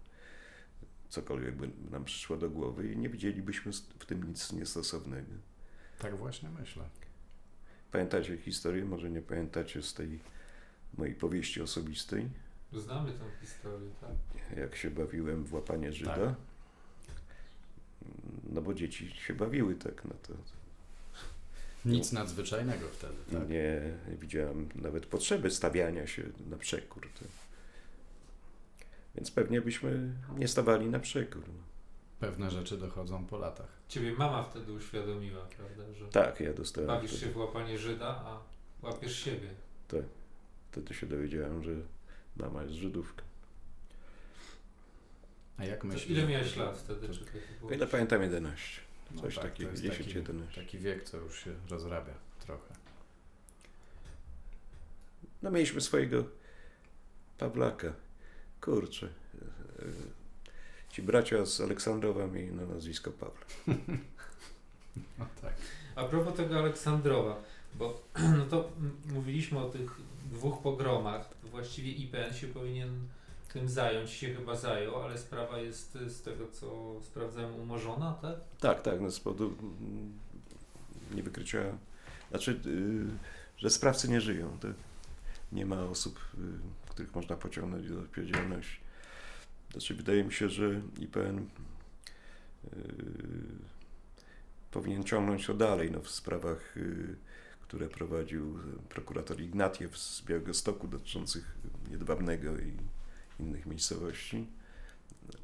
cokolwiek by nam przyszło do głowy i nie widzielibyśmy w tym nic niestosownego. Tak właśnie myślę. Pamiętacie historię? Może nie pamiętacie z tej mojej powieści osobistej? Znamy tę historię, tak. Jak się bawiłem w łapanie Żyda. Tak. No bo dzieci się bawiły tak, no to nic nadzwyczajnego wtedy, tak? Nie widziałem nawet potrzeby stawiania się na przekór. Więc pewnie byśmy nie stawali na przekór. Pewne rzeczy dochodzą po latach. Ciebie mama wtedy uświadomiła, prawda? Że tak, ja dostałem. Bawisz wtedy. się w łapanie Żyda, a łapiesz siebie. Tak. Wtedy się dowiedziałem, że mama jest Żydówka. A jak myślisz? Ile miałeś lat wtedy? Czy to ile pamiętam 11. No Coś tak, takiego, 10, 11. Taki wiek, co już się rozrabia trochę. No mieliśmy swojego Pawlaka. Kurczę. Ci bracia z Aleksandrowa mieli na nazwisko Pawle. No tak. A propos tego Aleksandrowa, bo no to mówiliśmy o tych dwóch pogromach. Właściwie IPN się powinien tym zająć, się chyba zajął, ale sprawa jest z tego, co sprawdzałem, umorzona, tak? Tak, tak, no z powodu niewykrycia, znaczy, yy, że sprawcy nie żyją. Tak? Nie ma osób, yy, których można pociągnąć do odpowiedzialności. Znaczy, wydaje mi się, że IPN yy, powinien ciągnąć to dalej no, w sprawach, y, które prowadził prokurator Ignatiew z Białego Stoku dotyczących Jedwabnego i innych miejscowości.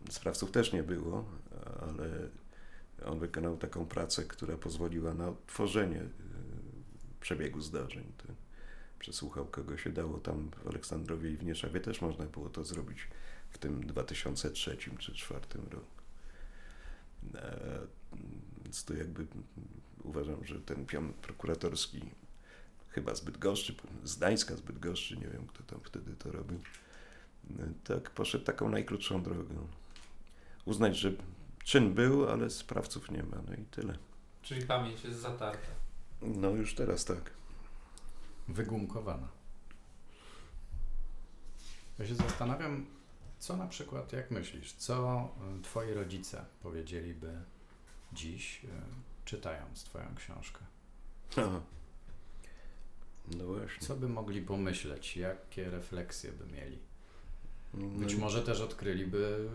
Sprawców też nie było, ale on wykonał taką pracę, która pozwoliła na odtworzenie y, przebiegu zdarzeń. Przesłuchał kogo się dało tam w Aleksandrowie i w Nieszawie też można było to zrobić w tym 2003 czy 2004 roku. E, więc to jakby uważam, że ten pion prokuratorski chyba zbyt gorszy, z Gdańska zbyt gorszy, nie wiem kto tam wtedy to robił, tak poszedł taką najkrótszą drogą. Uznać, że czyn był, ale sprawców nie ma, no i tyle. Czyli pamięć jest zatarta. No już teraz tak. Wygumkowana. Ja się zastanawiam, co na przykład, jak myślisz, co y, twoi rodzice powiedzieliby dziś, y, czytając twoją książkę? Aha. No właśnie. Co by mogli pomyśleć? Jakie refleksje by mieli? Być no może też odkryliby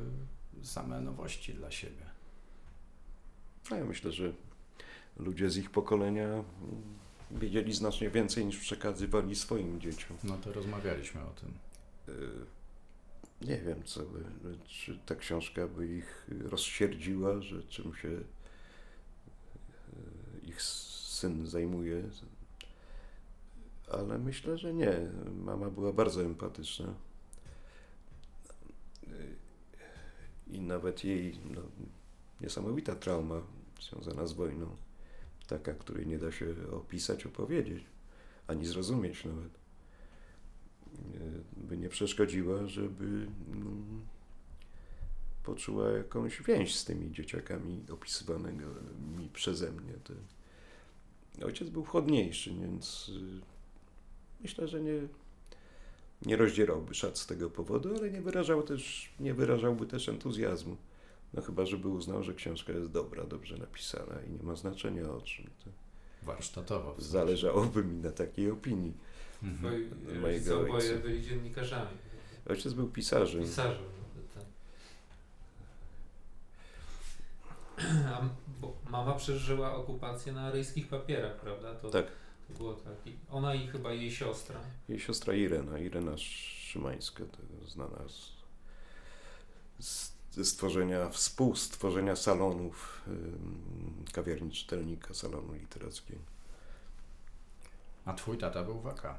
same nowości dla siebie. No ja myślę, że ludzie z ich pokolenia wiedzieli znacznie więcej niż przekazywali swoim dzieciom. No to rozmawialiśmy o tym. Y, nie wiem, co by, czy ta książka by ich rozsierdziła, że czym się y, ich syn zajmuje. Ale myślę, że nie. Mama była bardzo empatyczna i nawet jej no, niesamowita trauma związana z wojną, taka, której nie da się opisać, opowiedzieć, ani zrozumieć nawet, by nie przeszkodziła, żeby no, poczuła jakąś więź z tymi dzieciakami opisywanymi przeze mnie. Ojciec był chłodniejszy, więc y, myślę, że nie, nie rozdzierałby szat z tego powodu, ale nie, wyrażał też, nie wyrażałby też entuzjazmu. No chyba, żeby uznał, że książka jest dobra, dobrze napisana i nie ma znaczenia o czym. To Warsztatowo. Zależałoby mi na takiej opinii mhm. mojego ojca. Oboje byli dziennikarzami. Ojciec był pisarzem. Pisarzem. No, tak. A, bo mama przeżyła okupację na aryjskich papierach, prawda? To, Tak. to było tak. I ona i chyba jej siostra. Jej siostra Irena, Irena Szymańska, to znana z, z, stworzenia, współstworzenia salonów kawiarni czytelnika, salonu literackiego. A twój tata był waka.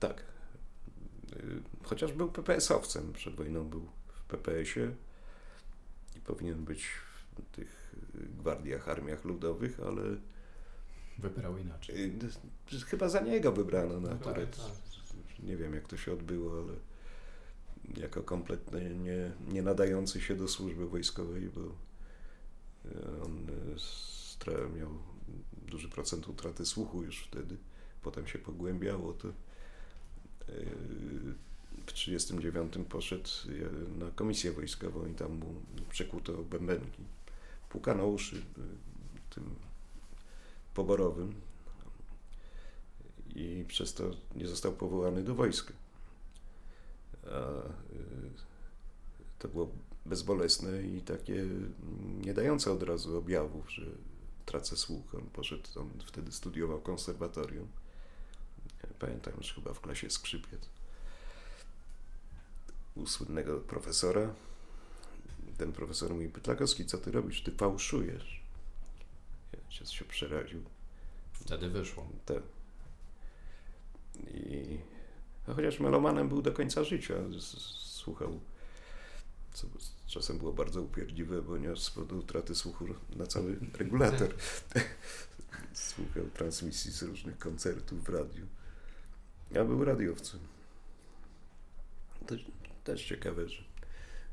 Tak. Y, Chociaż był PPS-owcem, przed wojną był w PPS-ie i powinien być w tych y, gwardiach, armiach ludowych, ale Wybrał inaczej. y, chyba za niego wybrano na Tak, akurat. tak. Nie wiem jak to się odbyło, ale jako kompletnie nie, nie nadający się do służby wojskowej, bo y, on stra- miał duży procent utraty słuchu już wtedy. Potem się pogłębiało to. y, W 1939 poszedł na komisję wojskową i tam mu przekuto bębenki. Pukano uszy tym poborowym i przez to nie został powołany do wojska. Y, to było bezbolesne i takie nie dające od razu objawów, że tracę słuch. On poszedł, on wtedy studiował konserwatorium. Pamiętam już chyba w klasie skrzypiec. U słynnego profesora. Ten profesor mówi, Pytlakowski, co ty robisz? Ty fałszujesz. Ja się, się przeraził. Wtedy wyszło. Tak. I a chociaż melomanem był do końca życia, słuchał, co czasem było bardzo upierdliwe, bo niósł z powodu utraty słuchu na cały regulator. słuchał transmisji z różnych koncertów w radiu. Ja był radiowcem. To też ciekawe, że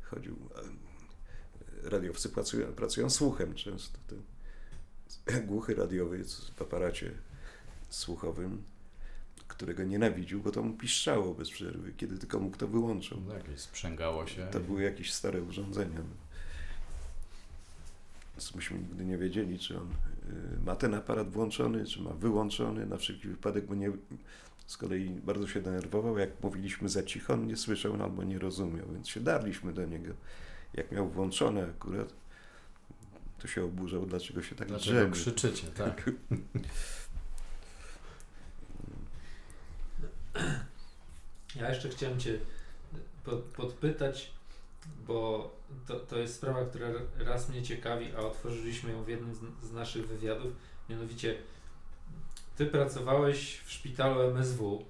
chodził. Radiowcy pracują, pracują słuchem często. Ten głuchy radiowy w aparacie słuchowym, którego nienawidził, bo to mu piszczało bez przerwy, kiedy tylko mógł to wyłączył. No, jakieś sprzęgało się. To były jakieś stare urządzenia. Więc myśmy nigdy nie wiedzieli, czy on y, ma ten aparat włączony, czy ma wyłączony, na wszelki wypadek, bo nie, z kolei bardzo się denerwował, jak mówiliśmy za cicho, on nie słyszał albo nie rozumiał, więc się darliśmy do niego. Jak miał włączone akurat, to się oburzał, dlaczego się tak Dlaczego drzemy. krzyczycie, tak? Ja jeszcze chciałem Cię pod, podpytać, bo to, to jest sprawa, która raz mnie ciekawi, a otworzyliśmy ją w jednym z, z naszych wywiadów. Mianowicie, Ty pracowałeś w szpitalu MSW.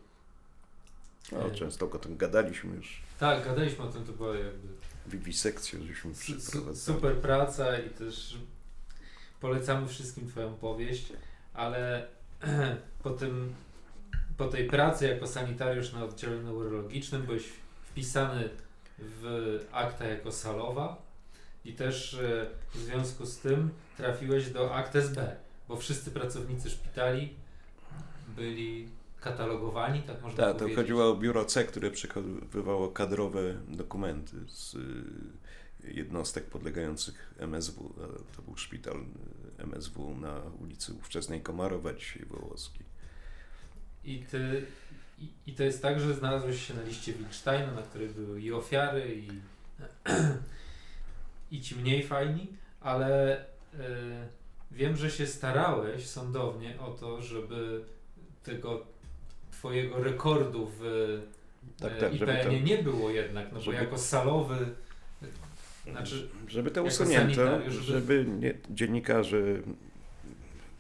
No, często o tym gadaliśmy już. Tak, gadaliśmy o tym, to była jakby Wiwisekcję żeśmy przeprowadzali. super praca i też polecamy wszystkim Twoją powieść, ale po, tym, po tej pracy jako sanitariusz na oddziale neurologicznym byłeś wpisany w akta jako salowa i też e, w związku z tym trafiłeś do Aktes B, bo wszyscy pracownicy szpitali byli katalogowani, tak można Tak, to powiedzieć. chodziło o biuro C, które przechowywało kadrowe dokumenty z y, jednostek podlegających MSW. a To był szpital MSW na ulicy ówczesnej Komarowa, dzisiaj Wołoskiej. I, ty, i, I to jest tak, że znalazłeś się na liście Wilsteina, na której były i ofiary, i, i ci mniej fajni, ale y, wiem, że się starałeś sądownie o to, żeby tego twojego rekordu w Tak, e, tak, IPN-ie nie było jednak, no żeby- bo jako salowy, znaczy żeby to usunięto, żeby- żeby nie, dziennikarze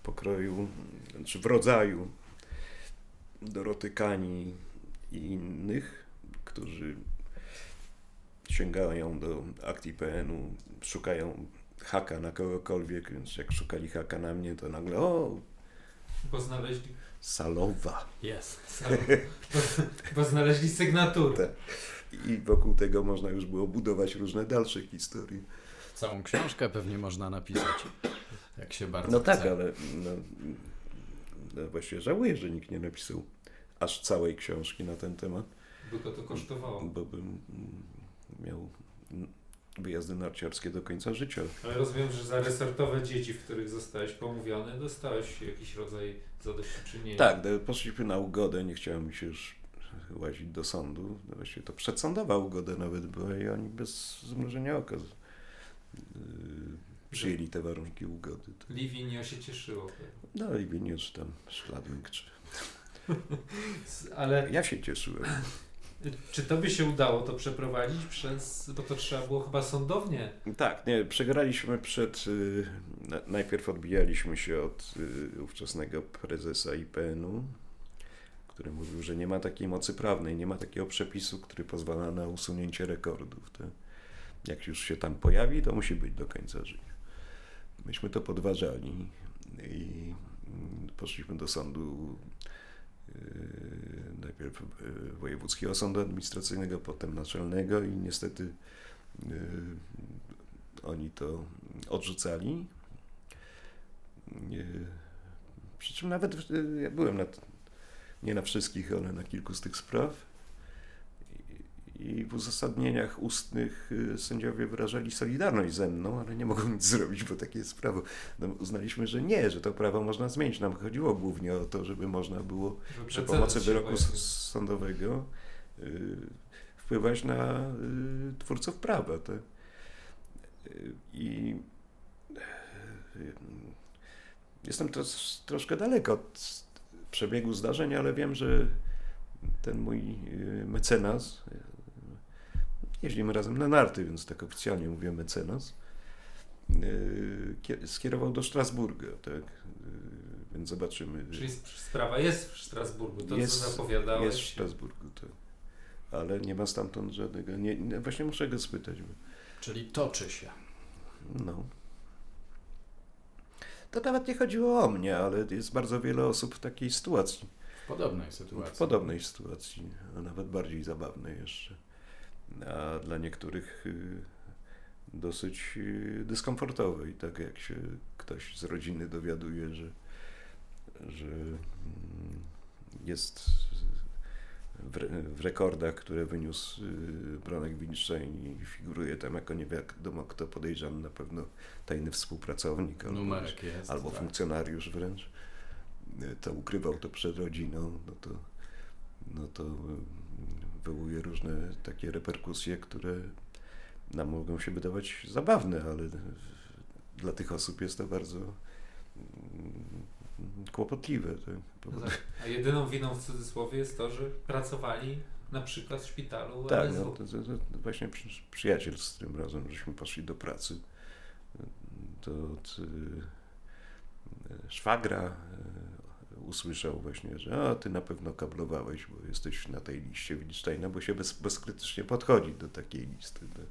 pokroju, czy w rodzaju Doroty Kani i innych, którzy sięgają do akt IPN-u, szukają haka na kogokolwiek, więc jak szukali haka na mnie, to nagle o, bo znaleźli, salowa. Jest. bo, bo znaleźli sygnaturę. Tak. I wokół tego można już było budować różne dalsze historie. Całą książkę pewnie można napisać, jak się bardzo No tak, chce. ale no, no właściwie żałuję, że nikt nie napisał aż całej książki na ten temat, By go to kosztowało. bo bym mm, miał mm, wyjazdy narciarskie do końca życia. Ale rozumiem, że za resortowe dzieci, w których zostałeś pomówiony, dostałeś jakiś rodzaj zadośćuczynienia. Tak, poszliśmy na ugodę, nie chciałem mi się już łazić do sądu. Właściwie to przedsądowa ugoda nawet była i oni bez zmrużenia oka yy, przyjęli te warunki ugody. To... Liwinio się cieszyło. No Liwinio czy tam Szladming, czy... Ale Ja się cieszyłem. czy to by się udało to przeprowadzić przez, bo to trzeba było chyba sądownie. Tak, nie, przegraliśmy przed, y, na- najpierw odbijaliśmy się od y, ówczesnego prezesa IPN-u, który mówił, że nie ma takiej mocy prawnej, nie ma takiego przepisu, który pozwala na usunięcie rekordów. To jak już się tam pojawi, to musi być do końca życia. Myśmy to podważali i mm, poszliśmy do sądu y, najpierw y, wojewódzkiego sądu administracyjnego, potem naczelnego i niestety y, oni to odrzucali. Przy czym nawet ja byłem na, nie na wszystkich, ale na kilku z tych spraw. I- w uzasadnieniach ustnych y, sędziowie wyrażali solidarność ze mną, ale nie mogą nic zrobić, bo takie jest prawo. No, uznaliśmy, że nie, że to prawo można zmienić. Nam chodziło głównie o to, żeby można było żeby przy pomocy wyroku sądowego y, wpływać na y, twórców prawa. Tak? Y, I y, jestem to troszkę daleko od przebiegu zdarzeń, ale wiem, że ten mój y, mecenas, jeździmy razem na narty, więc tak oficjalnie mówię mecenas, y, kie- skierował do Strasburga, tak? Y, Więc zobaczymy. Czyli sp- sprawa jest w Strasburgu, to Jest- co zapowiadałeś. Jest w Strasburgu, tak. Ale nie ma stamtąd żadnego. Nie, nie, właśnie muszę go spytać. Bo, Czyli toczy się. no. To nawet nie chodziło o mnie, ale jest bardzo wiele osób w takiej sytuacji. W podobnej W sytuacji. podobnej sytuacji, a nawet bardziej zabawnej jeszcze. A dla niektórych y, dosyć y, dyskomfortowej, tak jak się ktoś z rodziny dowiaduje, że, że mm, jest w, w rekordach, które wyniósł y, Bronek Winstein i figuruje tam jako nie wiadomo kto podejrzany, na pewno tajny współpracownik albo, jest. albo tak. funkcjonariusz wręcz, to ukrywał to przed rodziną, no to, no to wywołuje różne takie reperkusje, które nam mogą się wydawać zabawne, ale dla tych osób jest to bardzo mm, kłopotliwe. Tak? No tak. A jedyną winą w cudzysłowie jest to, że pracowali na przykład w szpitalu Tak, no, to, to, to właśnie przy, przyjaciel z tym razem, żeśmy poszli do pracy. To od y, szwagra y, usłyszał właśnie, że a, ty na pewno kablowałeś, bo jesteś na tej liście Wittsteina, bo się bez, bezkrytycznie podchodzi do takiej listy. No.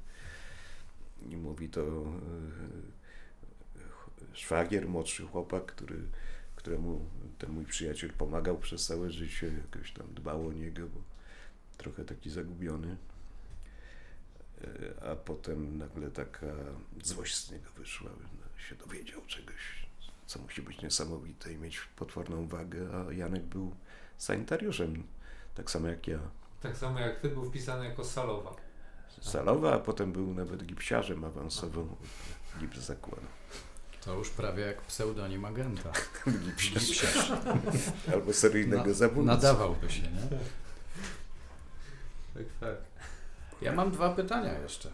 I mówi to y, szwagier, młodszy chłopak, który, któremu ten mój przyjaciel pomagał przez całe życie, jakoś tam dbał o niego, bo trochę taki zagubiony. E, A potem nagle taka złość z niego wyszła, się dowiedział czegoś, co musi być niesamowite i mieć potworną wagę, a Janek był sanitariuszem, tak samo jak ja. Tak samo jak ty był wpisany jako salowa. Salowa, a potem był nawet gipsiarzem, awansował, gips zakładał. To już prawie jak pseudonim agenta. Gipsiarz. Gipsiarz. Albo seryjnego Na- zabójcy. Nadawałby się, nie? Tak, tak. Ja mam dwa pytania jeszcze.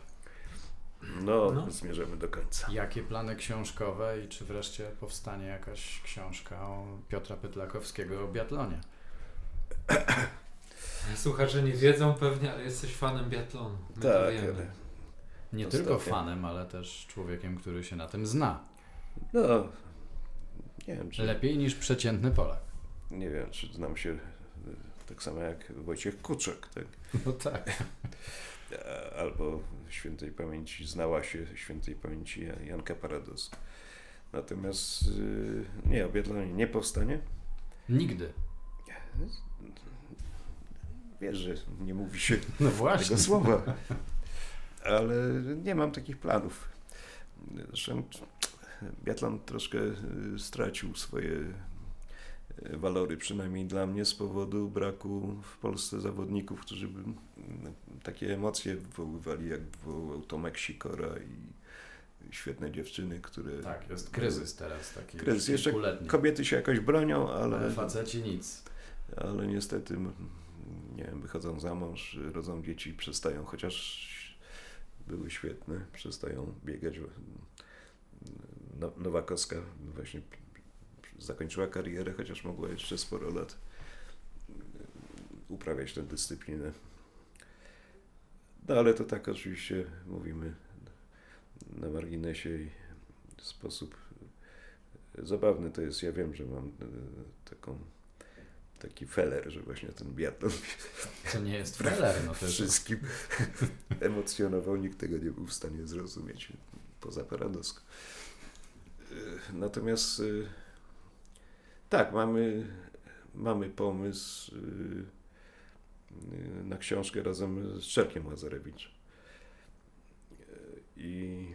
No, No. zmierzamy do końca. Jakie plany książkowe i czy wreszcie powstanie jakaś książka o Piotra Pytlakowskiego o biatlonie? Słuchacze nie wiedzą pewnie, ale jesteś fanem biatlonu. My Tak, Nie Ostatnio. tylko fanem, ale też człowiekiem, który się na tym zna. no, nie wiem, czy... Lepiej niż przeciętny Polak. Nie wiem, czy znam się tak samo jak Wojciech Kuczek, tak? No tak. Albo świętej pamięci, znała się świętej pamięci Ja- Janka Parados. Natomiast y, nie, o biatlonie nie powstanie. Nigdy. Wiesz, że nie mówi się No właśnie. tego słowa. Ale nie mam takich planów. Zresztą biatlon troszkę y, stracił swoje y, walory, przynajmniej dla mnie, z powodu braku w Polsce zawodników, którzy by mm, takie emocje wywoływali, jak wywołał Tomek Sikora i świetne dziewczyny, które... Tak, jest kryzys teraz taki Kryzys. Jeszcze. Kobiety się jakoś bronią, ale, Ale faceci nic. ale niestety, nie wiem, wychodzą za mąż, rodzą dzieci, przestają, chociaż były świetne, przestają biegać no, Nowakowska właśnie zakończyła karierę, chociaż mogła jeszcze sporo lat uprawiać tę dyscyplinę. No ale to tak oczywiście mówimy na marginesie i w sposób zabawny to jest. Ja wiem, że mam taką taki feller, że właśnie ten biatlon to nie jest feller, no to wszystkim emocjonował, nikt tego nie był w stanie zrozumieć, poza. Natomiast y, tak, mamy, mamy pomysł y, na książkę razem z Czerkiem Łazarewiczem. I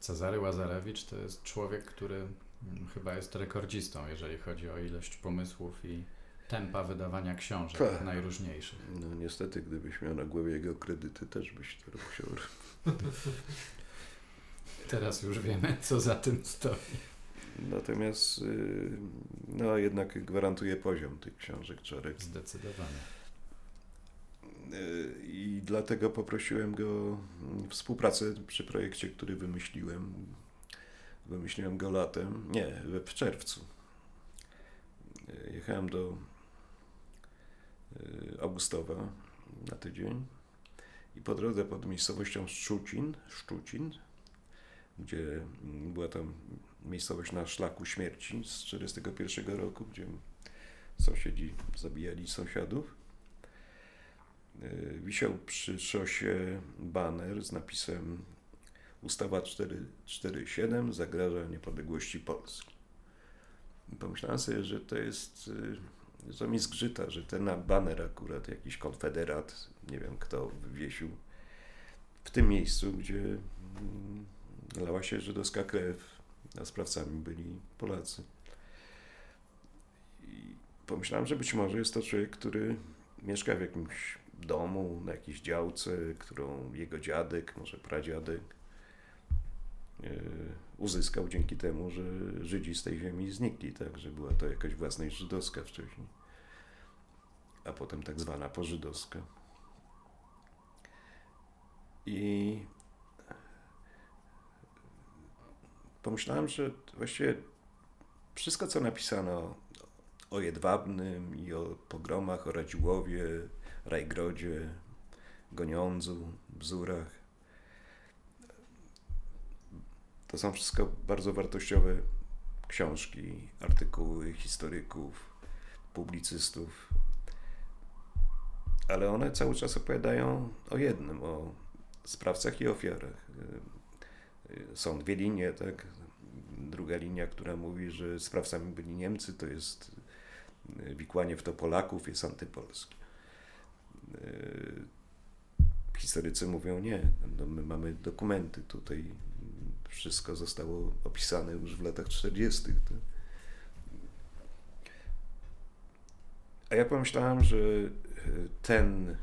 Cezary Łazarewicz to jest człowiek, który mm, chyba jest rekordzistą, jeżeli chodzi o ilość pomysłów i tempa wydawania książek tak. najróżniejszych. No niestety, gdybyś miał na głowie jego kredyty, też byś to musiał Teraz już wiemy, co za tym stoi. Natomiast y, no jednak gwarantuje poziom tych książek Czarek. Zdecydowanie. Y, I dlatego poprosiłem go o współpracę przy projekcie, który wymyśliłem. Wymyśliłem go latem, nie, w czerwcu. Y, jechałem do Augustowa na tydzień i po drodze pod miejscowością Szczucin, Szczucin gdzie była tam miejscowość na szlaku śmierci z 1941 roku, gdzie sąsiedzi zabijali sąsiadów. E, wisiał przy szosie baner z napisem Ustawa 447 zagraża niepodległości Polski. pomyślałem sobie, że to jest, to e, mi zgrzyta, że ten baner akurat jakiś konfederat, nie wiem kto, wywiesił w tym miejscu, gdzie mm, lała się żydowska krew, a sprawcami byli Polacy. I pomyślałem, że być może jest to człowiek, który mieszka w jakimś domu, na jakiejś działce, którą jego dziadek, może pradziadek e, uzyskał dzięki temu, że Żydzi z tej ziemi znikli, tak, że była to jakaś własność żydowska wcześniej, a potem tak zwana pożydowska. I pomyślałem, że właściwie wszystko, co napisano o Jedwabnym i o pogromach, o Radziłowie, Rajgrodzie, Goniądzu, Bzurach, to są wszystko bardzo wartościowe książki, artykuły historyków, publicystów, ale one cały czas opowiadają o jednym, o sprawcach i ofiarach. Są dwie linie, tak? Druga linia, która mówi, że sprawcami byli Niemcy, to jest e, wikłanie w to Polaków, jest antypolskie. E, historycy mówią nie, no my mamy dokumenty, tutaj wszystko zostało opisane już w latach 40. Tak? A ja pomyślałem, że e, ten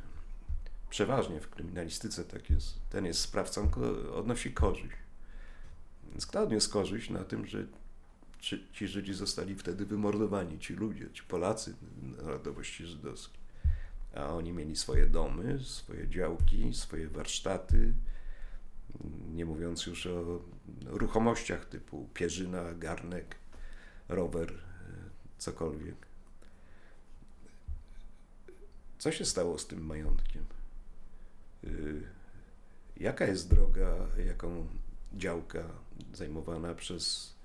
przeważnie w kryminalistyce tak jest, ten jest sprawcą, odnosi korzyść. Kto odniósł korzyść na tym, że ci Żydzi zostali wtedy wymordowani, ci ludzie, ci Polacy narodowości żydowskiej. A oni mieli swoje domy, swoje działki, swoje warsztaty, nie mówiąc już o ruchomościach typu pierzyna, garnek, rower, cokolwiek. Co się stało z tym majątkiem? Y, jaka jest droga, jaką działka zajmowana przez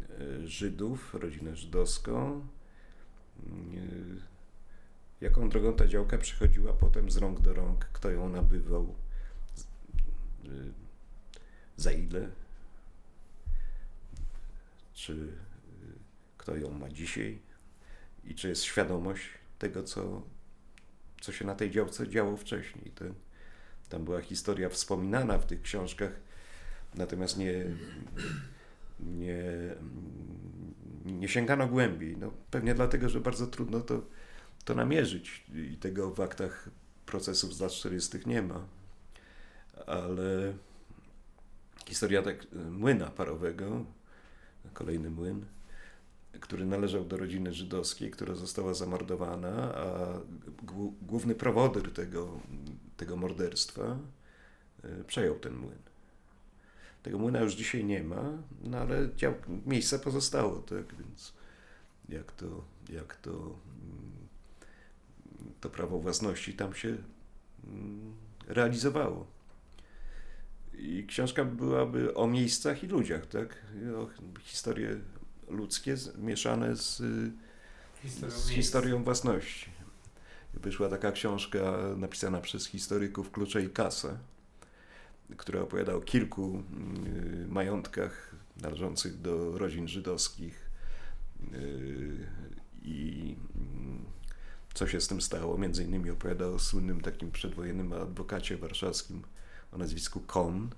e, Żydów, rodzinę żydowską. E, jaką drogą ta działka przechodziła potem z rąk do rąk, kto ją nabywał, e, za ile, czy kto ją ma dzisiaj i czy jest świadomość tego, co, co się na tej działce działo wcześniej. To, tam była historia wspominana w tych książkach natomiast nie, nie, nie sięgano głębiej. No, pewnie dlatego, że bardzo trudno to, to namierzyć i tego w aktach procesów z lat 40. nie ma. Ale historia tak, młyna parowego, kolejny młyn, który należał do rodziny żydowskiej, która została zamordowana, a główny prowodyr tego, tego morderstwa e, przejął ten młyn. Tego młyna już dzisiaj nie ma, no ale dział, miejsce pozostało, tak, więc jak to, jak to, mm, to prawo własności tam się mm, realizowało. I książka byłaby o miejscach i ludziach, tak? O historie ludzkie mieszane z, Historią z historią własności. Wyszła taka książka napisana przez historyków Klucze i Kasę, która opowiada o kilku y, majątkach należących do rodzin żydowskich y, i y, co się z tym stało. Między innymi opowiada o słynnym takim przedwojennym adwokacie warszawskim o nazwisku Kohn.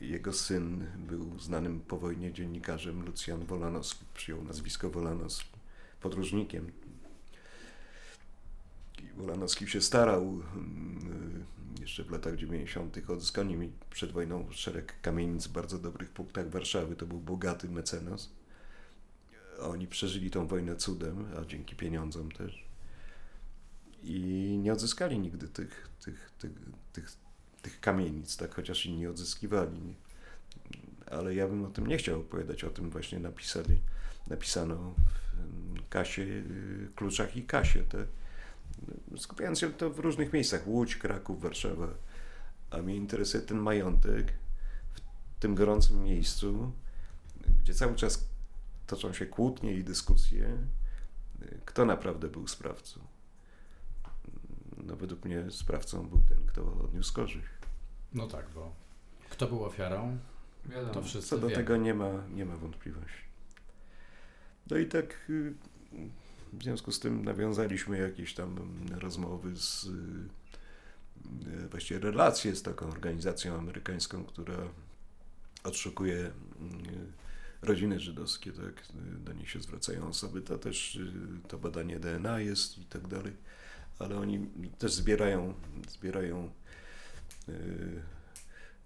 Jego syn był znanym po wojnie dziennikarzem Lucjan Wolanowski, przyjął nazwisko Wolanowski, podróżnikiem. Wolanowski się starał jeszcze w latach 90. o odzyskanie mi przed wojną szereg kamienic w bardzo dobrych punktach Warszawy. To był bogaty mecenas. Oni przeżyli tą wojnę cudem, a dzięki pieniądzom też. I nie odzyskali nigdy tych, tych, tych, tych, tych kamienic, tak chociaż inni odzyskiwali. Ale ja bym o tym nie chciał opowiadać, o tym właśnie napisali, napisano w Kasie, y, Kluczach i Kasie. Te, skupiając się to w różnych miejscach, Łódź, Kraków, Warszawa. A mnie interesuje ten majątek w tym gorącym miejscu, gdzie cały czas toczą się kłótnie i dyskusje, kto naprawdę był sprawcą. No według mnie sprawcą był ten, kto odniósł korzyść. No tak, bo kto był ofiarą, Wiadomo. to wszyscy Co do wiemy. tego nie ma, nie ma wątpliwości. No i tak y, w związku z tym nawiązaliśmy jakieś tam rozmowy z y, właściwie relacje z taką organizacją amerykańską, która odszukuje y, rodziny żydowskie, tak, do niej się zwracają osoby, to też y, to badanie DNA jest i tak dalej, ale oni też zbierają, zbierają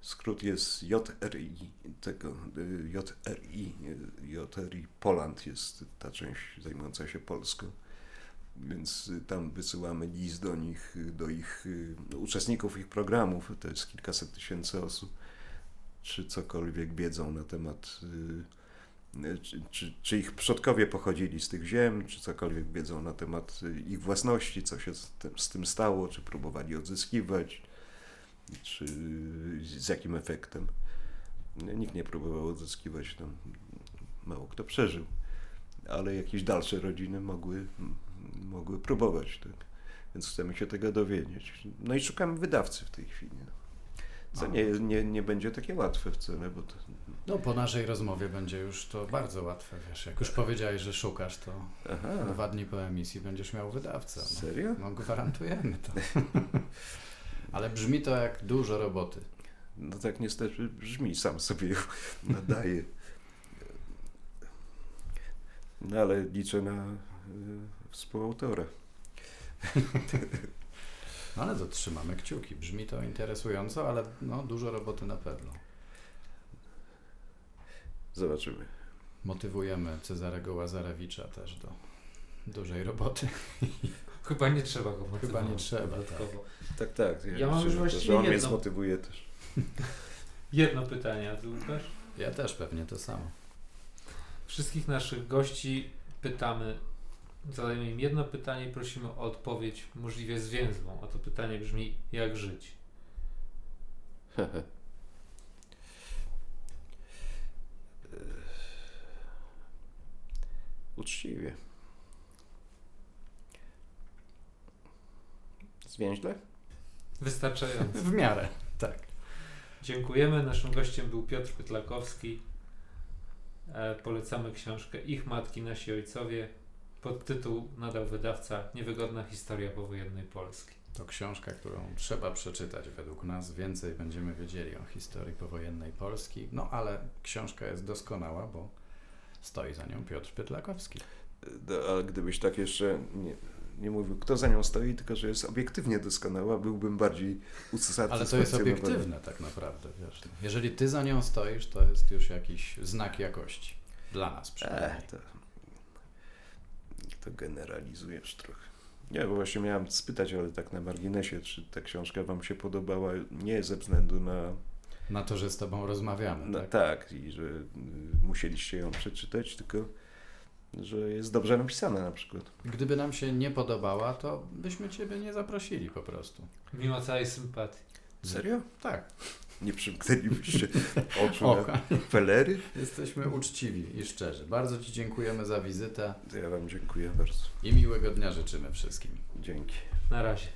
skrót jest JRI, tego y, JRI, y, JRI Poland jest ta część zajmująca się Polską. Więc y, tam wysyłamy list do nich, do ich y, uczestników ich programów, to jest kilkaset tysięcy osób, czy cokolwiek wiedzą na temat, czy, czy, czy ich przodkowie pochodzili z tych ziem, czy cokolwiek wiedzą na temat ich własności, co się z tym, z tym stało, czy próbowali odzyskiwać, czy z jakim efektem. Nikt nie próbował odzyskiwać, tam mało kto przeżył, ale jakieś dalsze rodziny mogły, mogły próbować. Tak? Więc chcemy się tego dowiedzieć. No i szukamy wydawcy w tej chwili. No. Co nie, nie, nie będzie takie łatwe wcale, bo to, No po naszej rozmowie będzie już to bardzo łatwe, wiesz, jak już powiedziałeś, że szukasz, to aha, dwa dni po emisji będziesz miał wydawcę. No, serio? no gwarantujemy to. Ale brzmi to jak dużo roboty. No tak niestety brzmi, sam sobie ją nadaje. No ale liczę na y, współautora. No ale to trzymamy kciuki. Brzmi to interesująco, ale no dużo roboty na pewno. Zobaczymy. Motywujemy Cezarego Łazarewicza też do dużej roboty. Chyba nie trzeba go motywować. Chyba nie trzeba, dodatkowo. Tak, tak. Ja mam myślę, już właściwie że on mnie jedno. zmotywuje też. Jedno pytanie, a ty Łukasz? Ja też pewnie to samo. Wszystkich naszych gości pytamy, zadajemy im jedno pytanie i prosimy o odpowiedź możliwie zwięzłą. A to pytanie brzmi, jak żyć? Uczciwie. Zwięźle? Wystarczająco. W miarę. Dziękujemy. Naszym gościem był Piotr Pytlakowski. E, polecamy książkę Ich matki, nasi ojcowie. Podtytuł nadał wydawca Niewygodna historia powojennej Polski. To książka, którą trzeba przeczytać według nas. Więcej będziemy wiedzieli o historii powojennej Polski. No ale książka jest doskonała, bo stoi za nią Piotr Pytlakowski. No, a gdybyś tak jeszcze nie, nie mówił, kto za nią stoi, tylko że jest obiektywnie doskonała, byłbym bardziej usatysfakcjonowany. Ale to jest obiektywne tak naprawdę, wiesz. Jeżeli ty za nią stoisz, to jest już jakiś znak jakości. Dla nas przynajmniej. E, to, to generalizujesz trochę. Nie, bo właśnie miałem spytać, ale tak na marginesie, czy ta książka Wam się podobała nie ze względu na Na to, że z tobą rozmawiamy, No, tak? tak, i że y, musieliście ją przeczytać, tylko że jest dobrze napisana na przykład. Gdyby nam się nie podobała, to byśmy ciebie nie zaprosili po prostu. Mimo całej sympatii. Serio? Tak. Nie przymknęlibyście oczu Oka. na felery? Jesteśmy uczciwi i szczerzy. Bardzo ci dziękujemy za wizytę To ja wam dziękuję bardzo. i miłego dnia życzymy wszystkim. Dzięki. Na razie.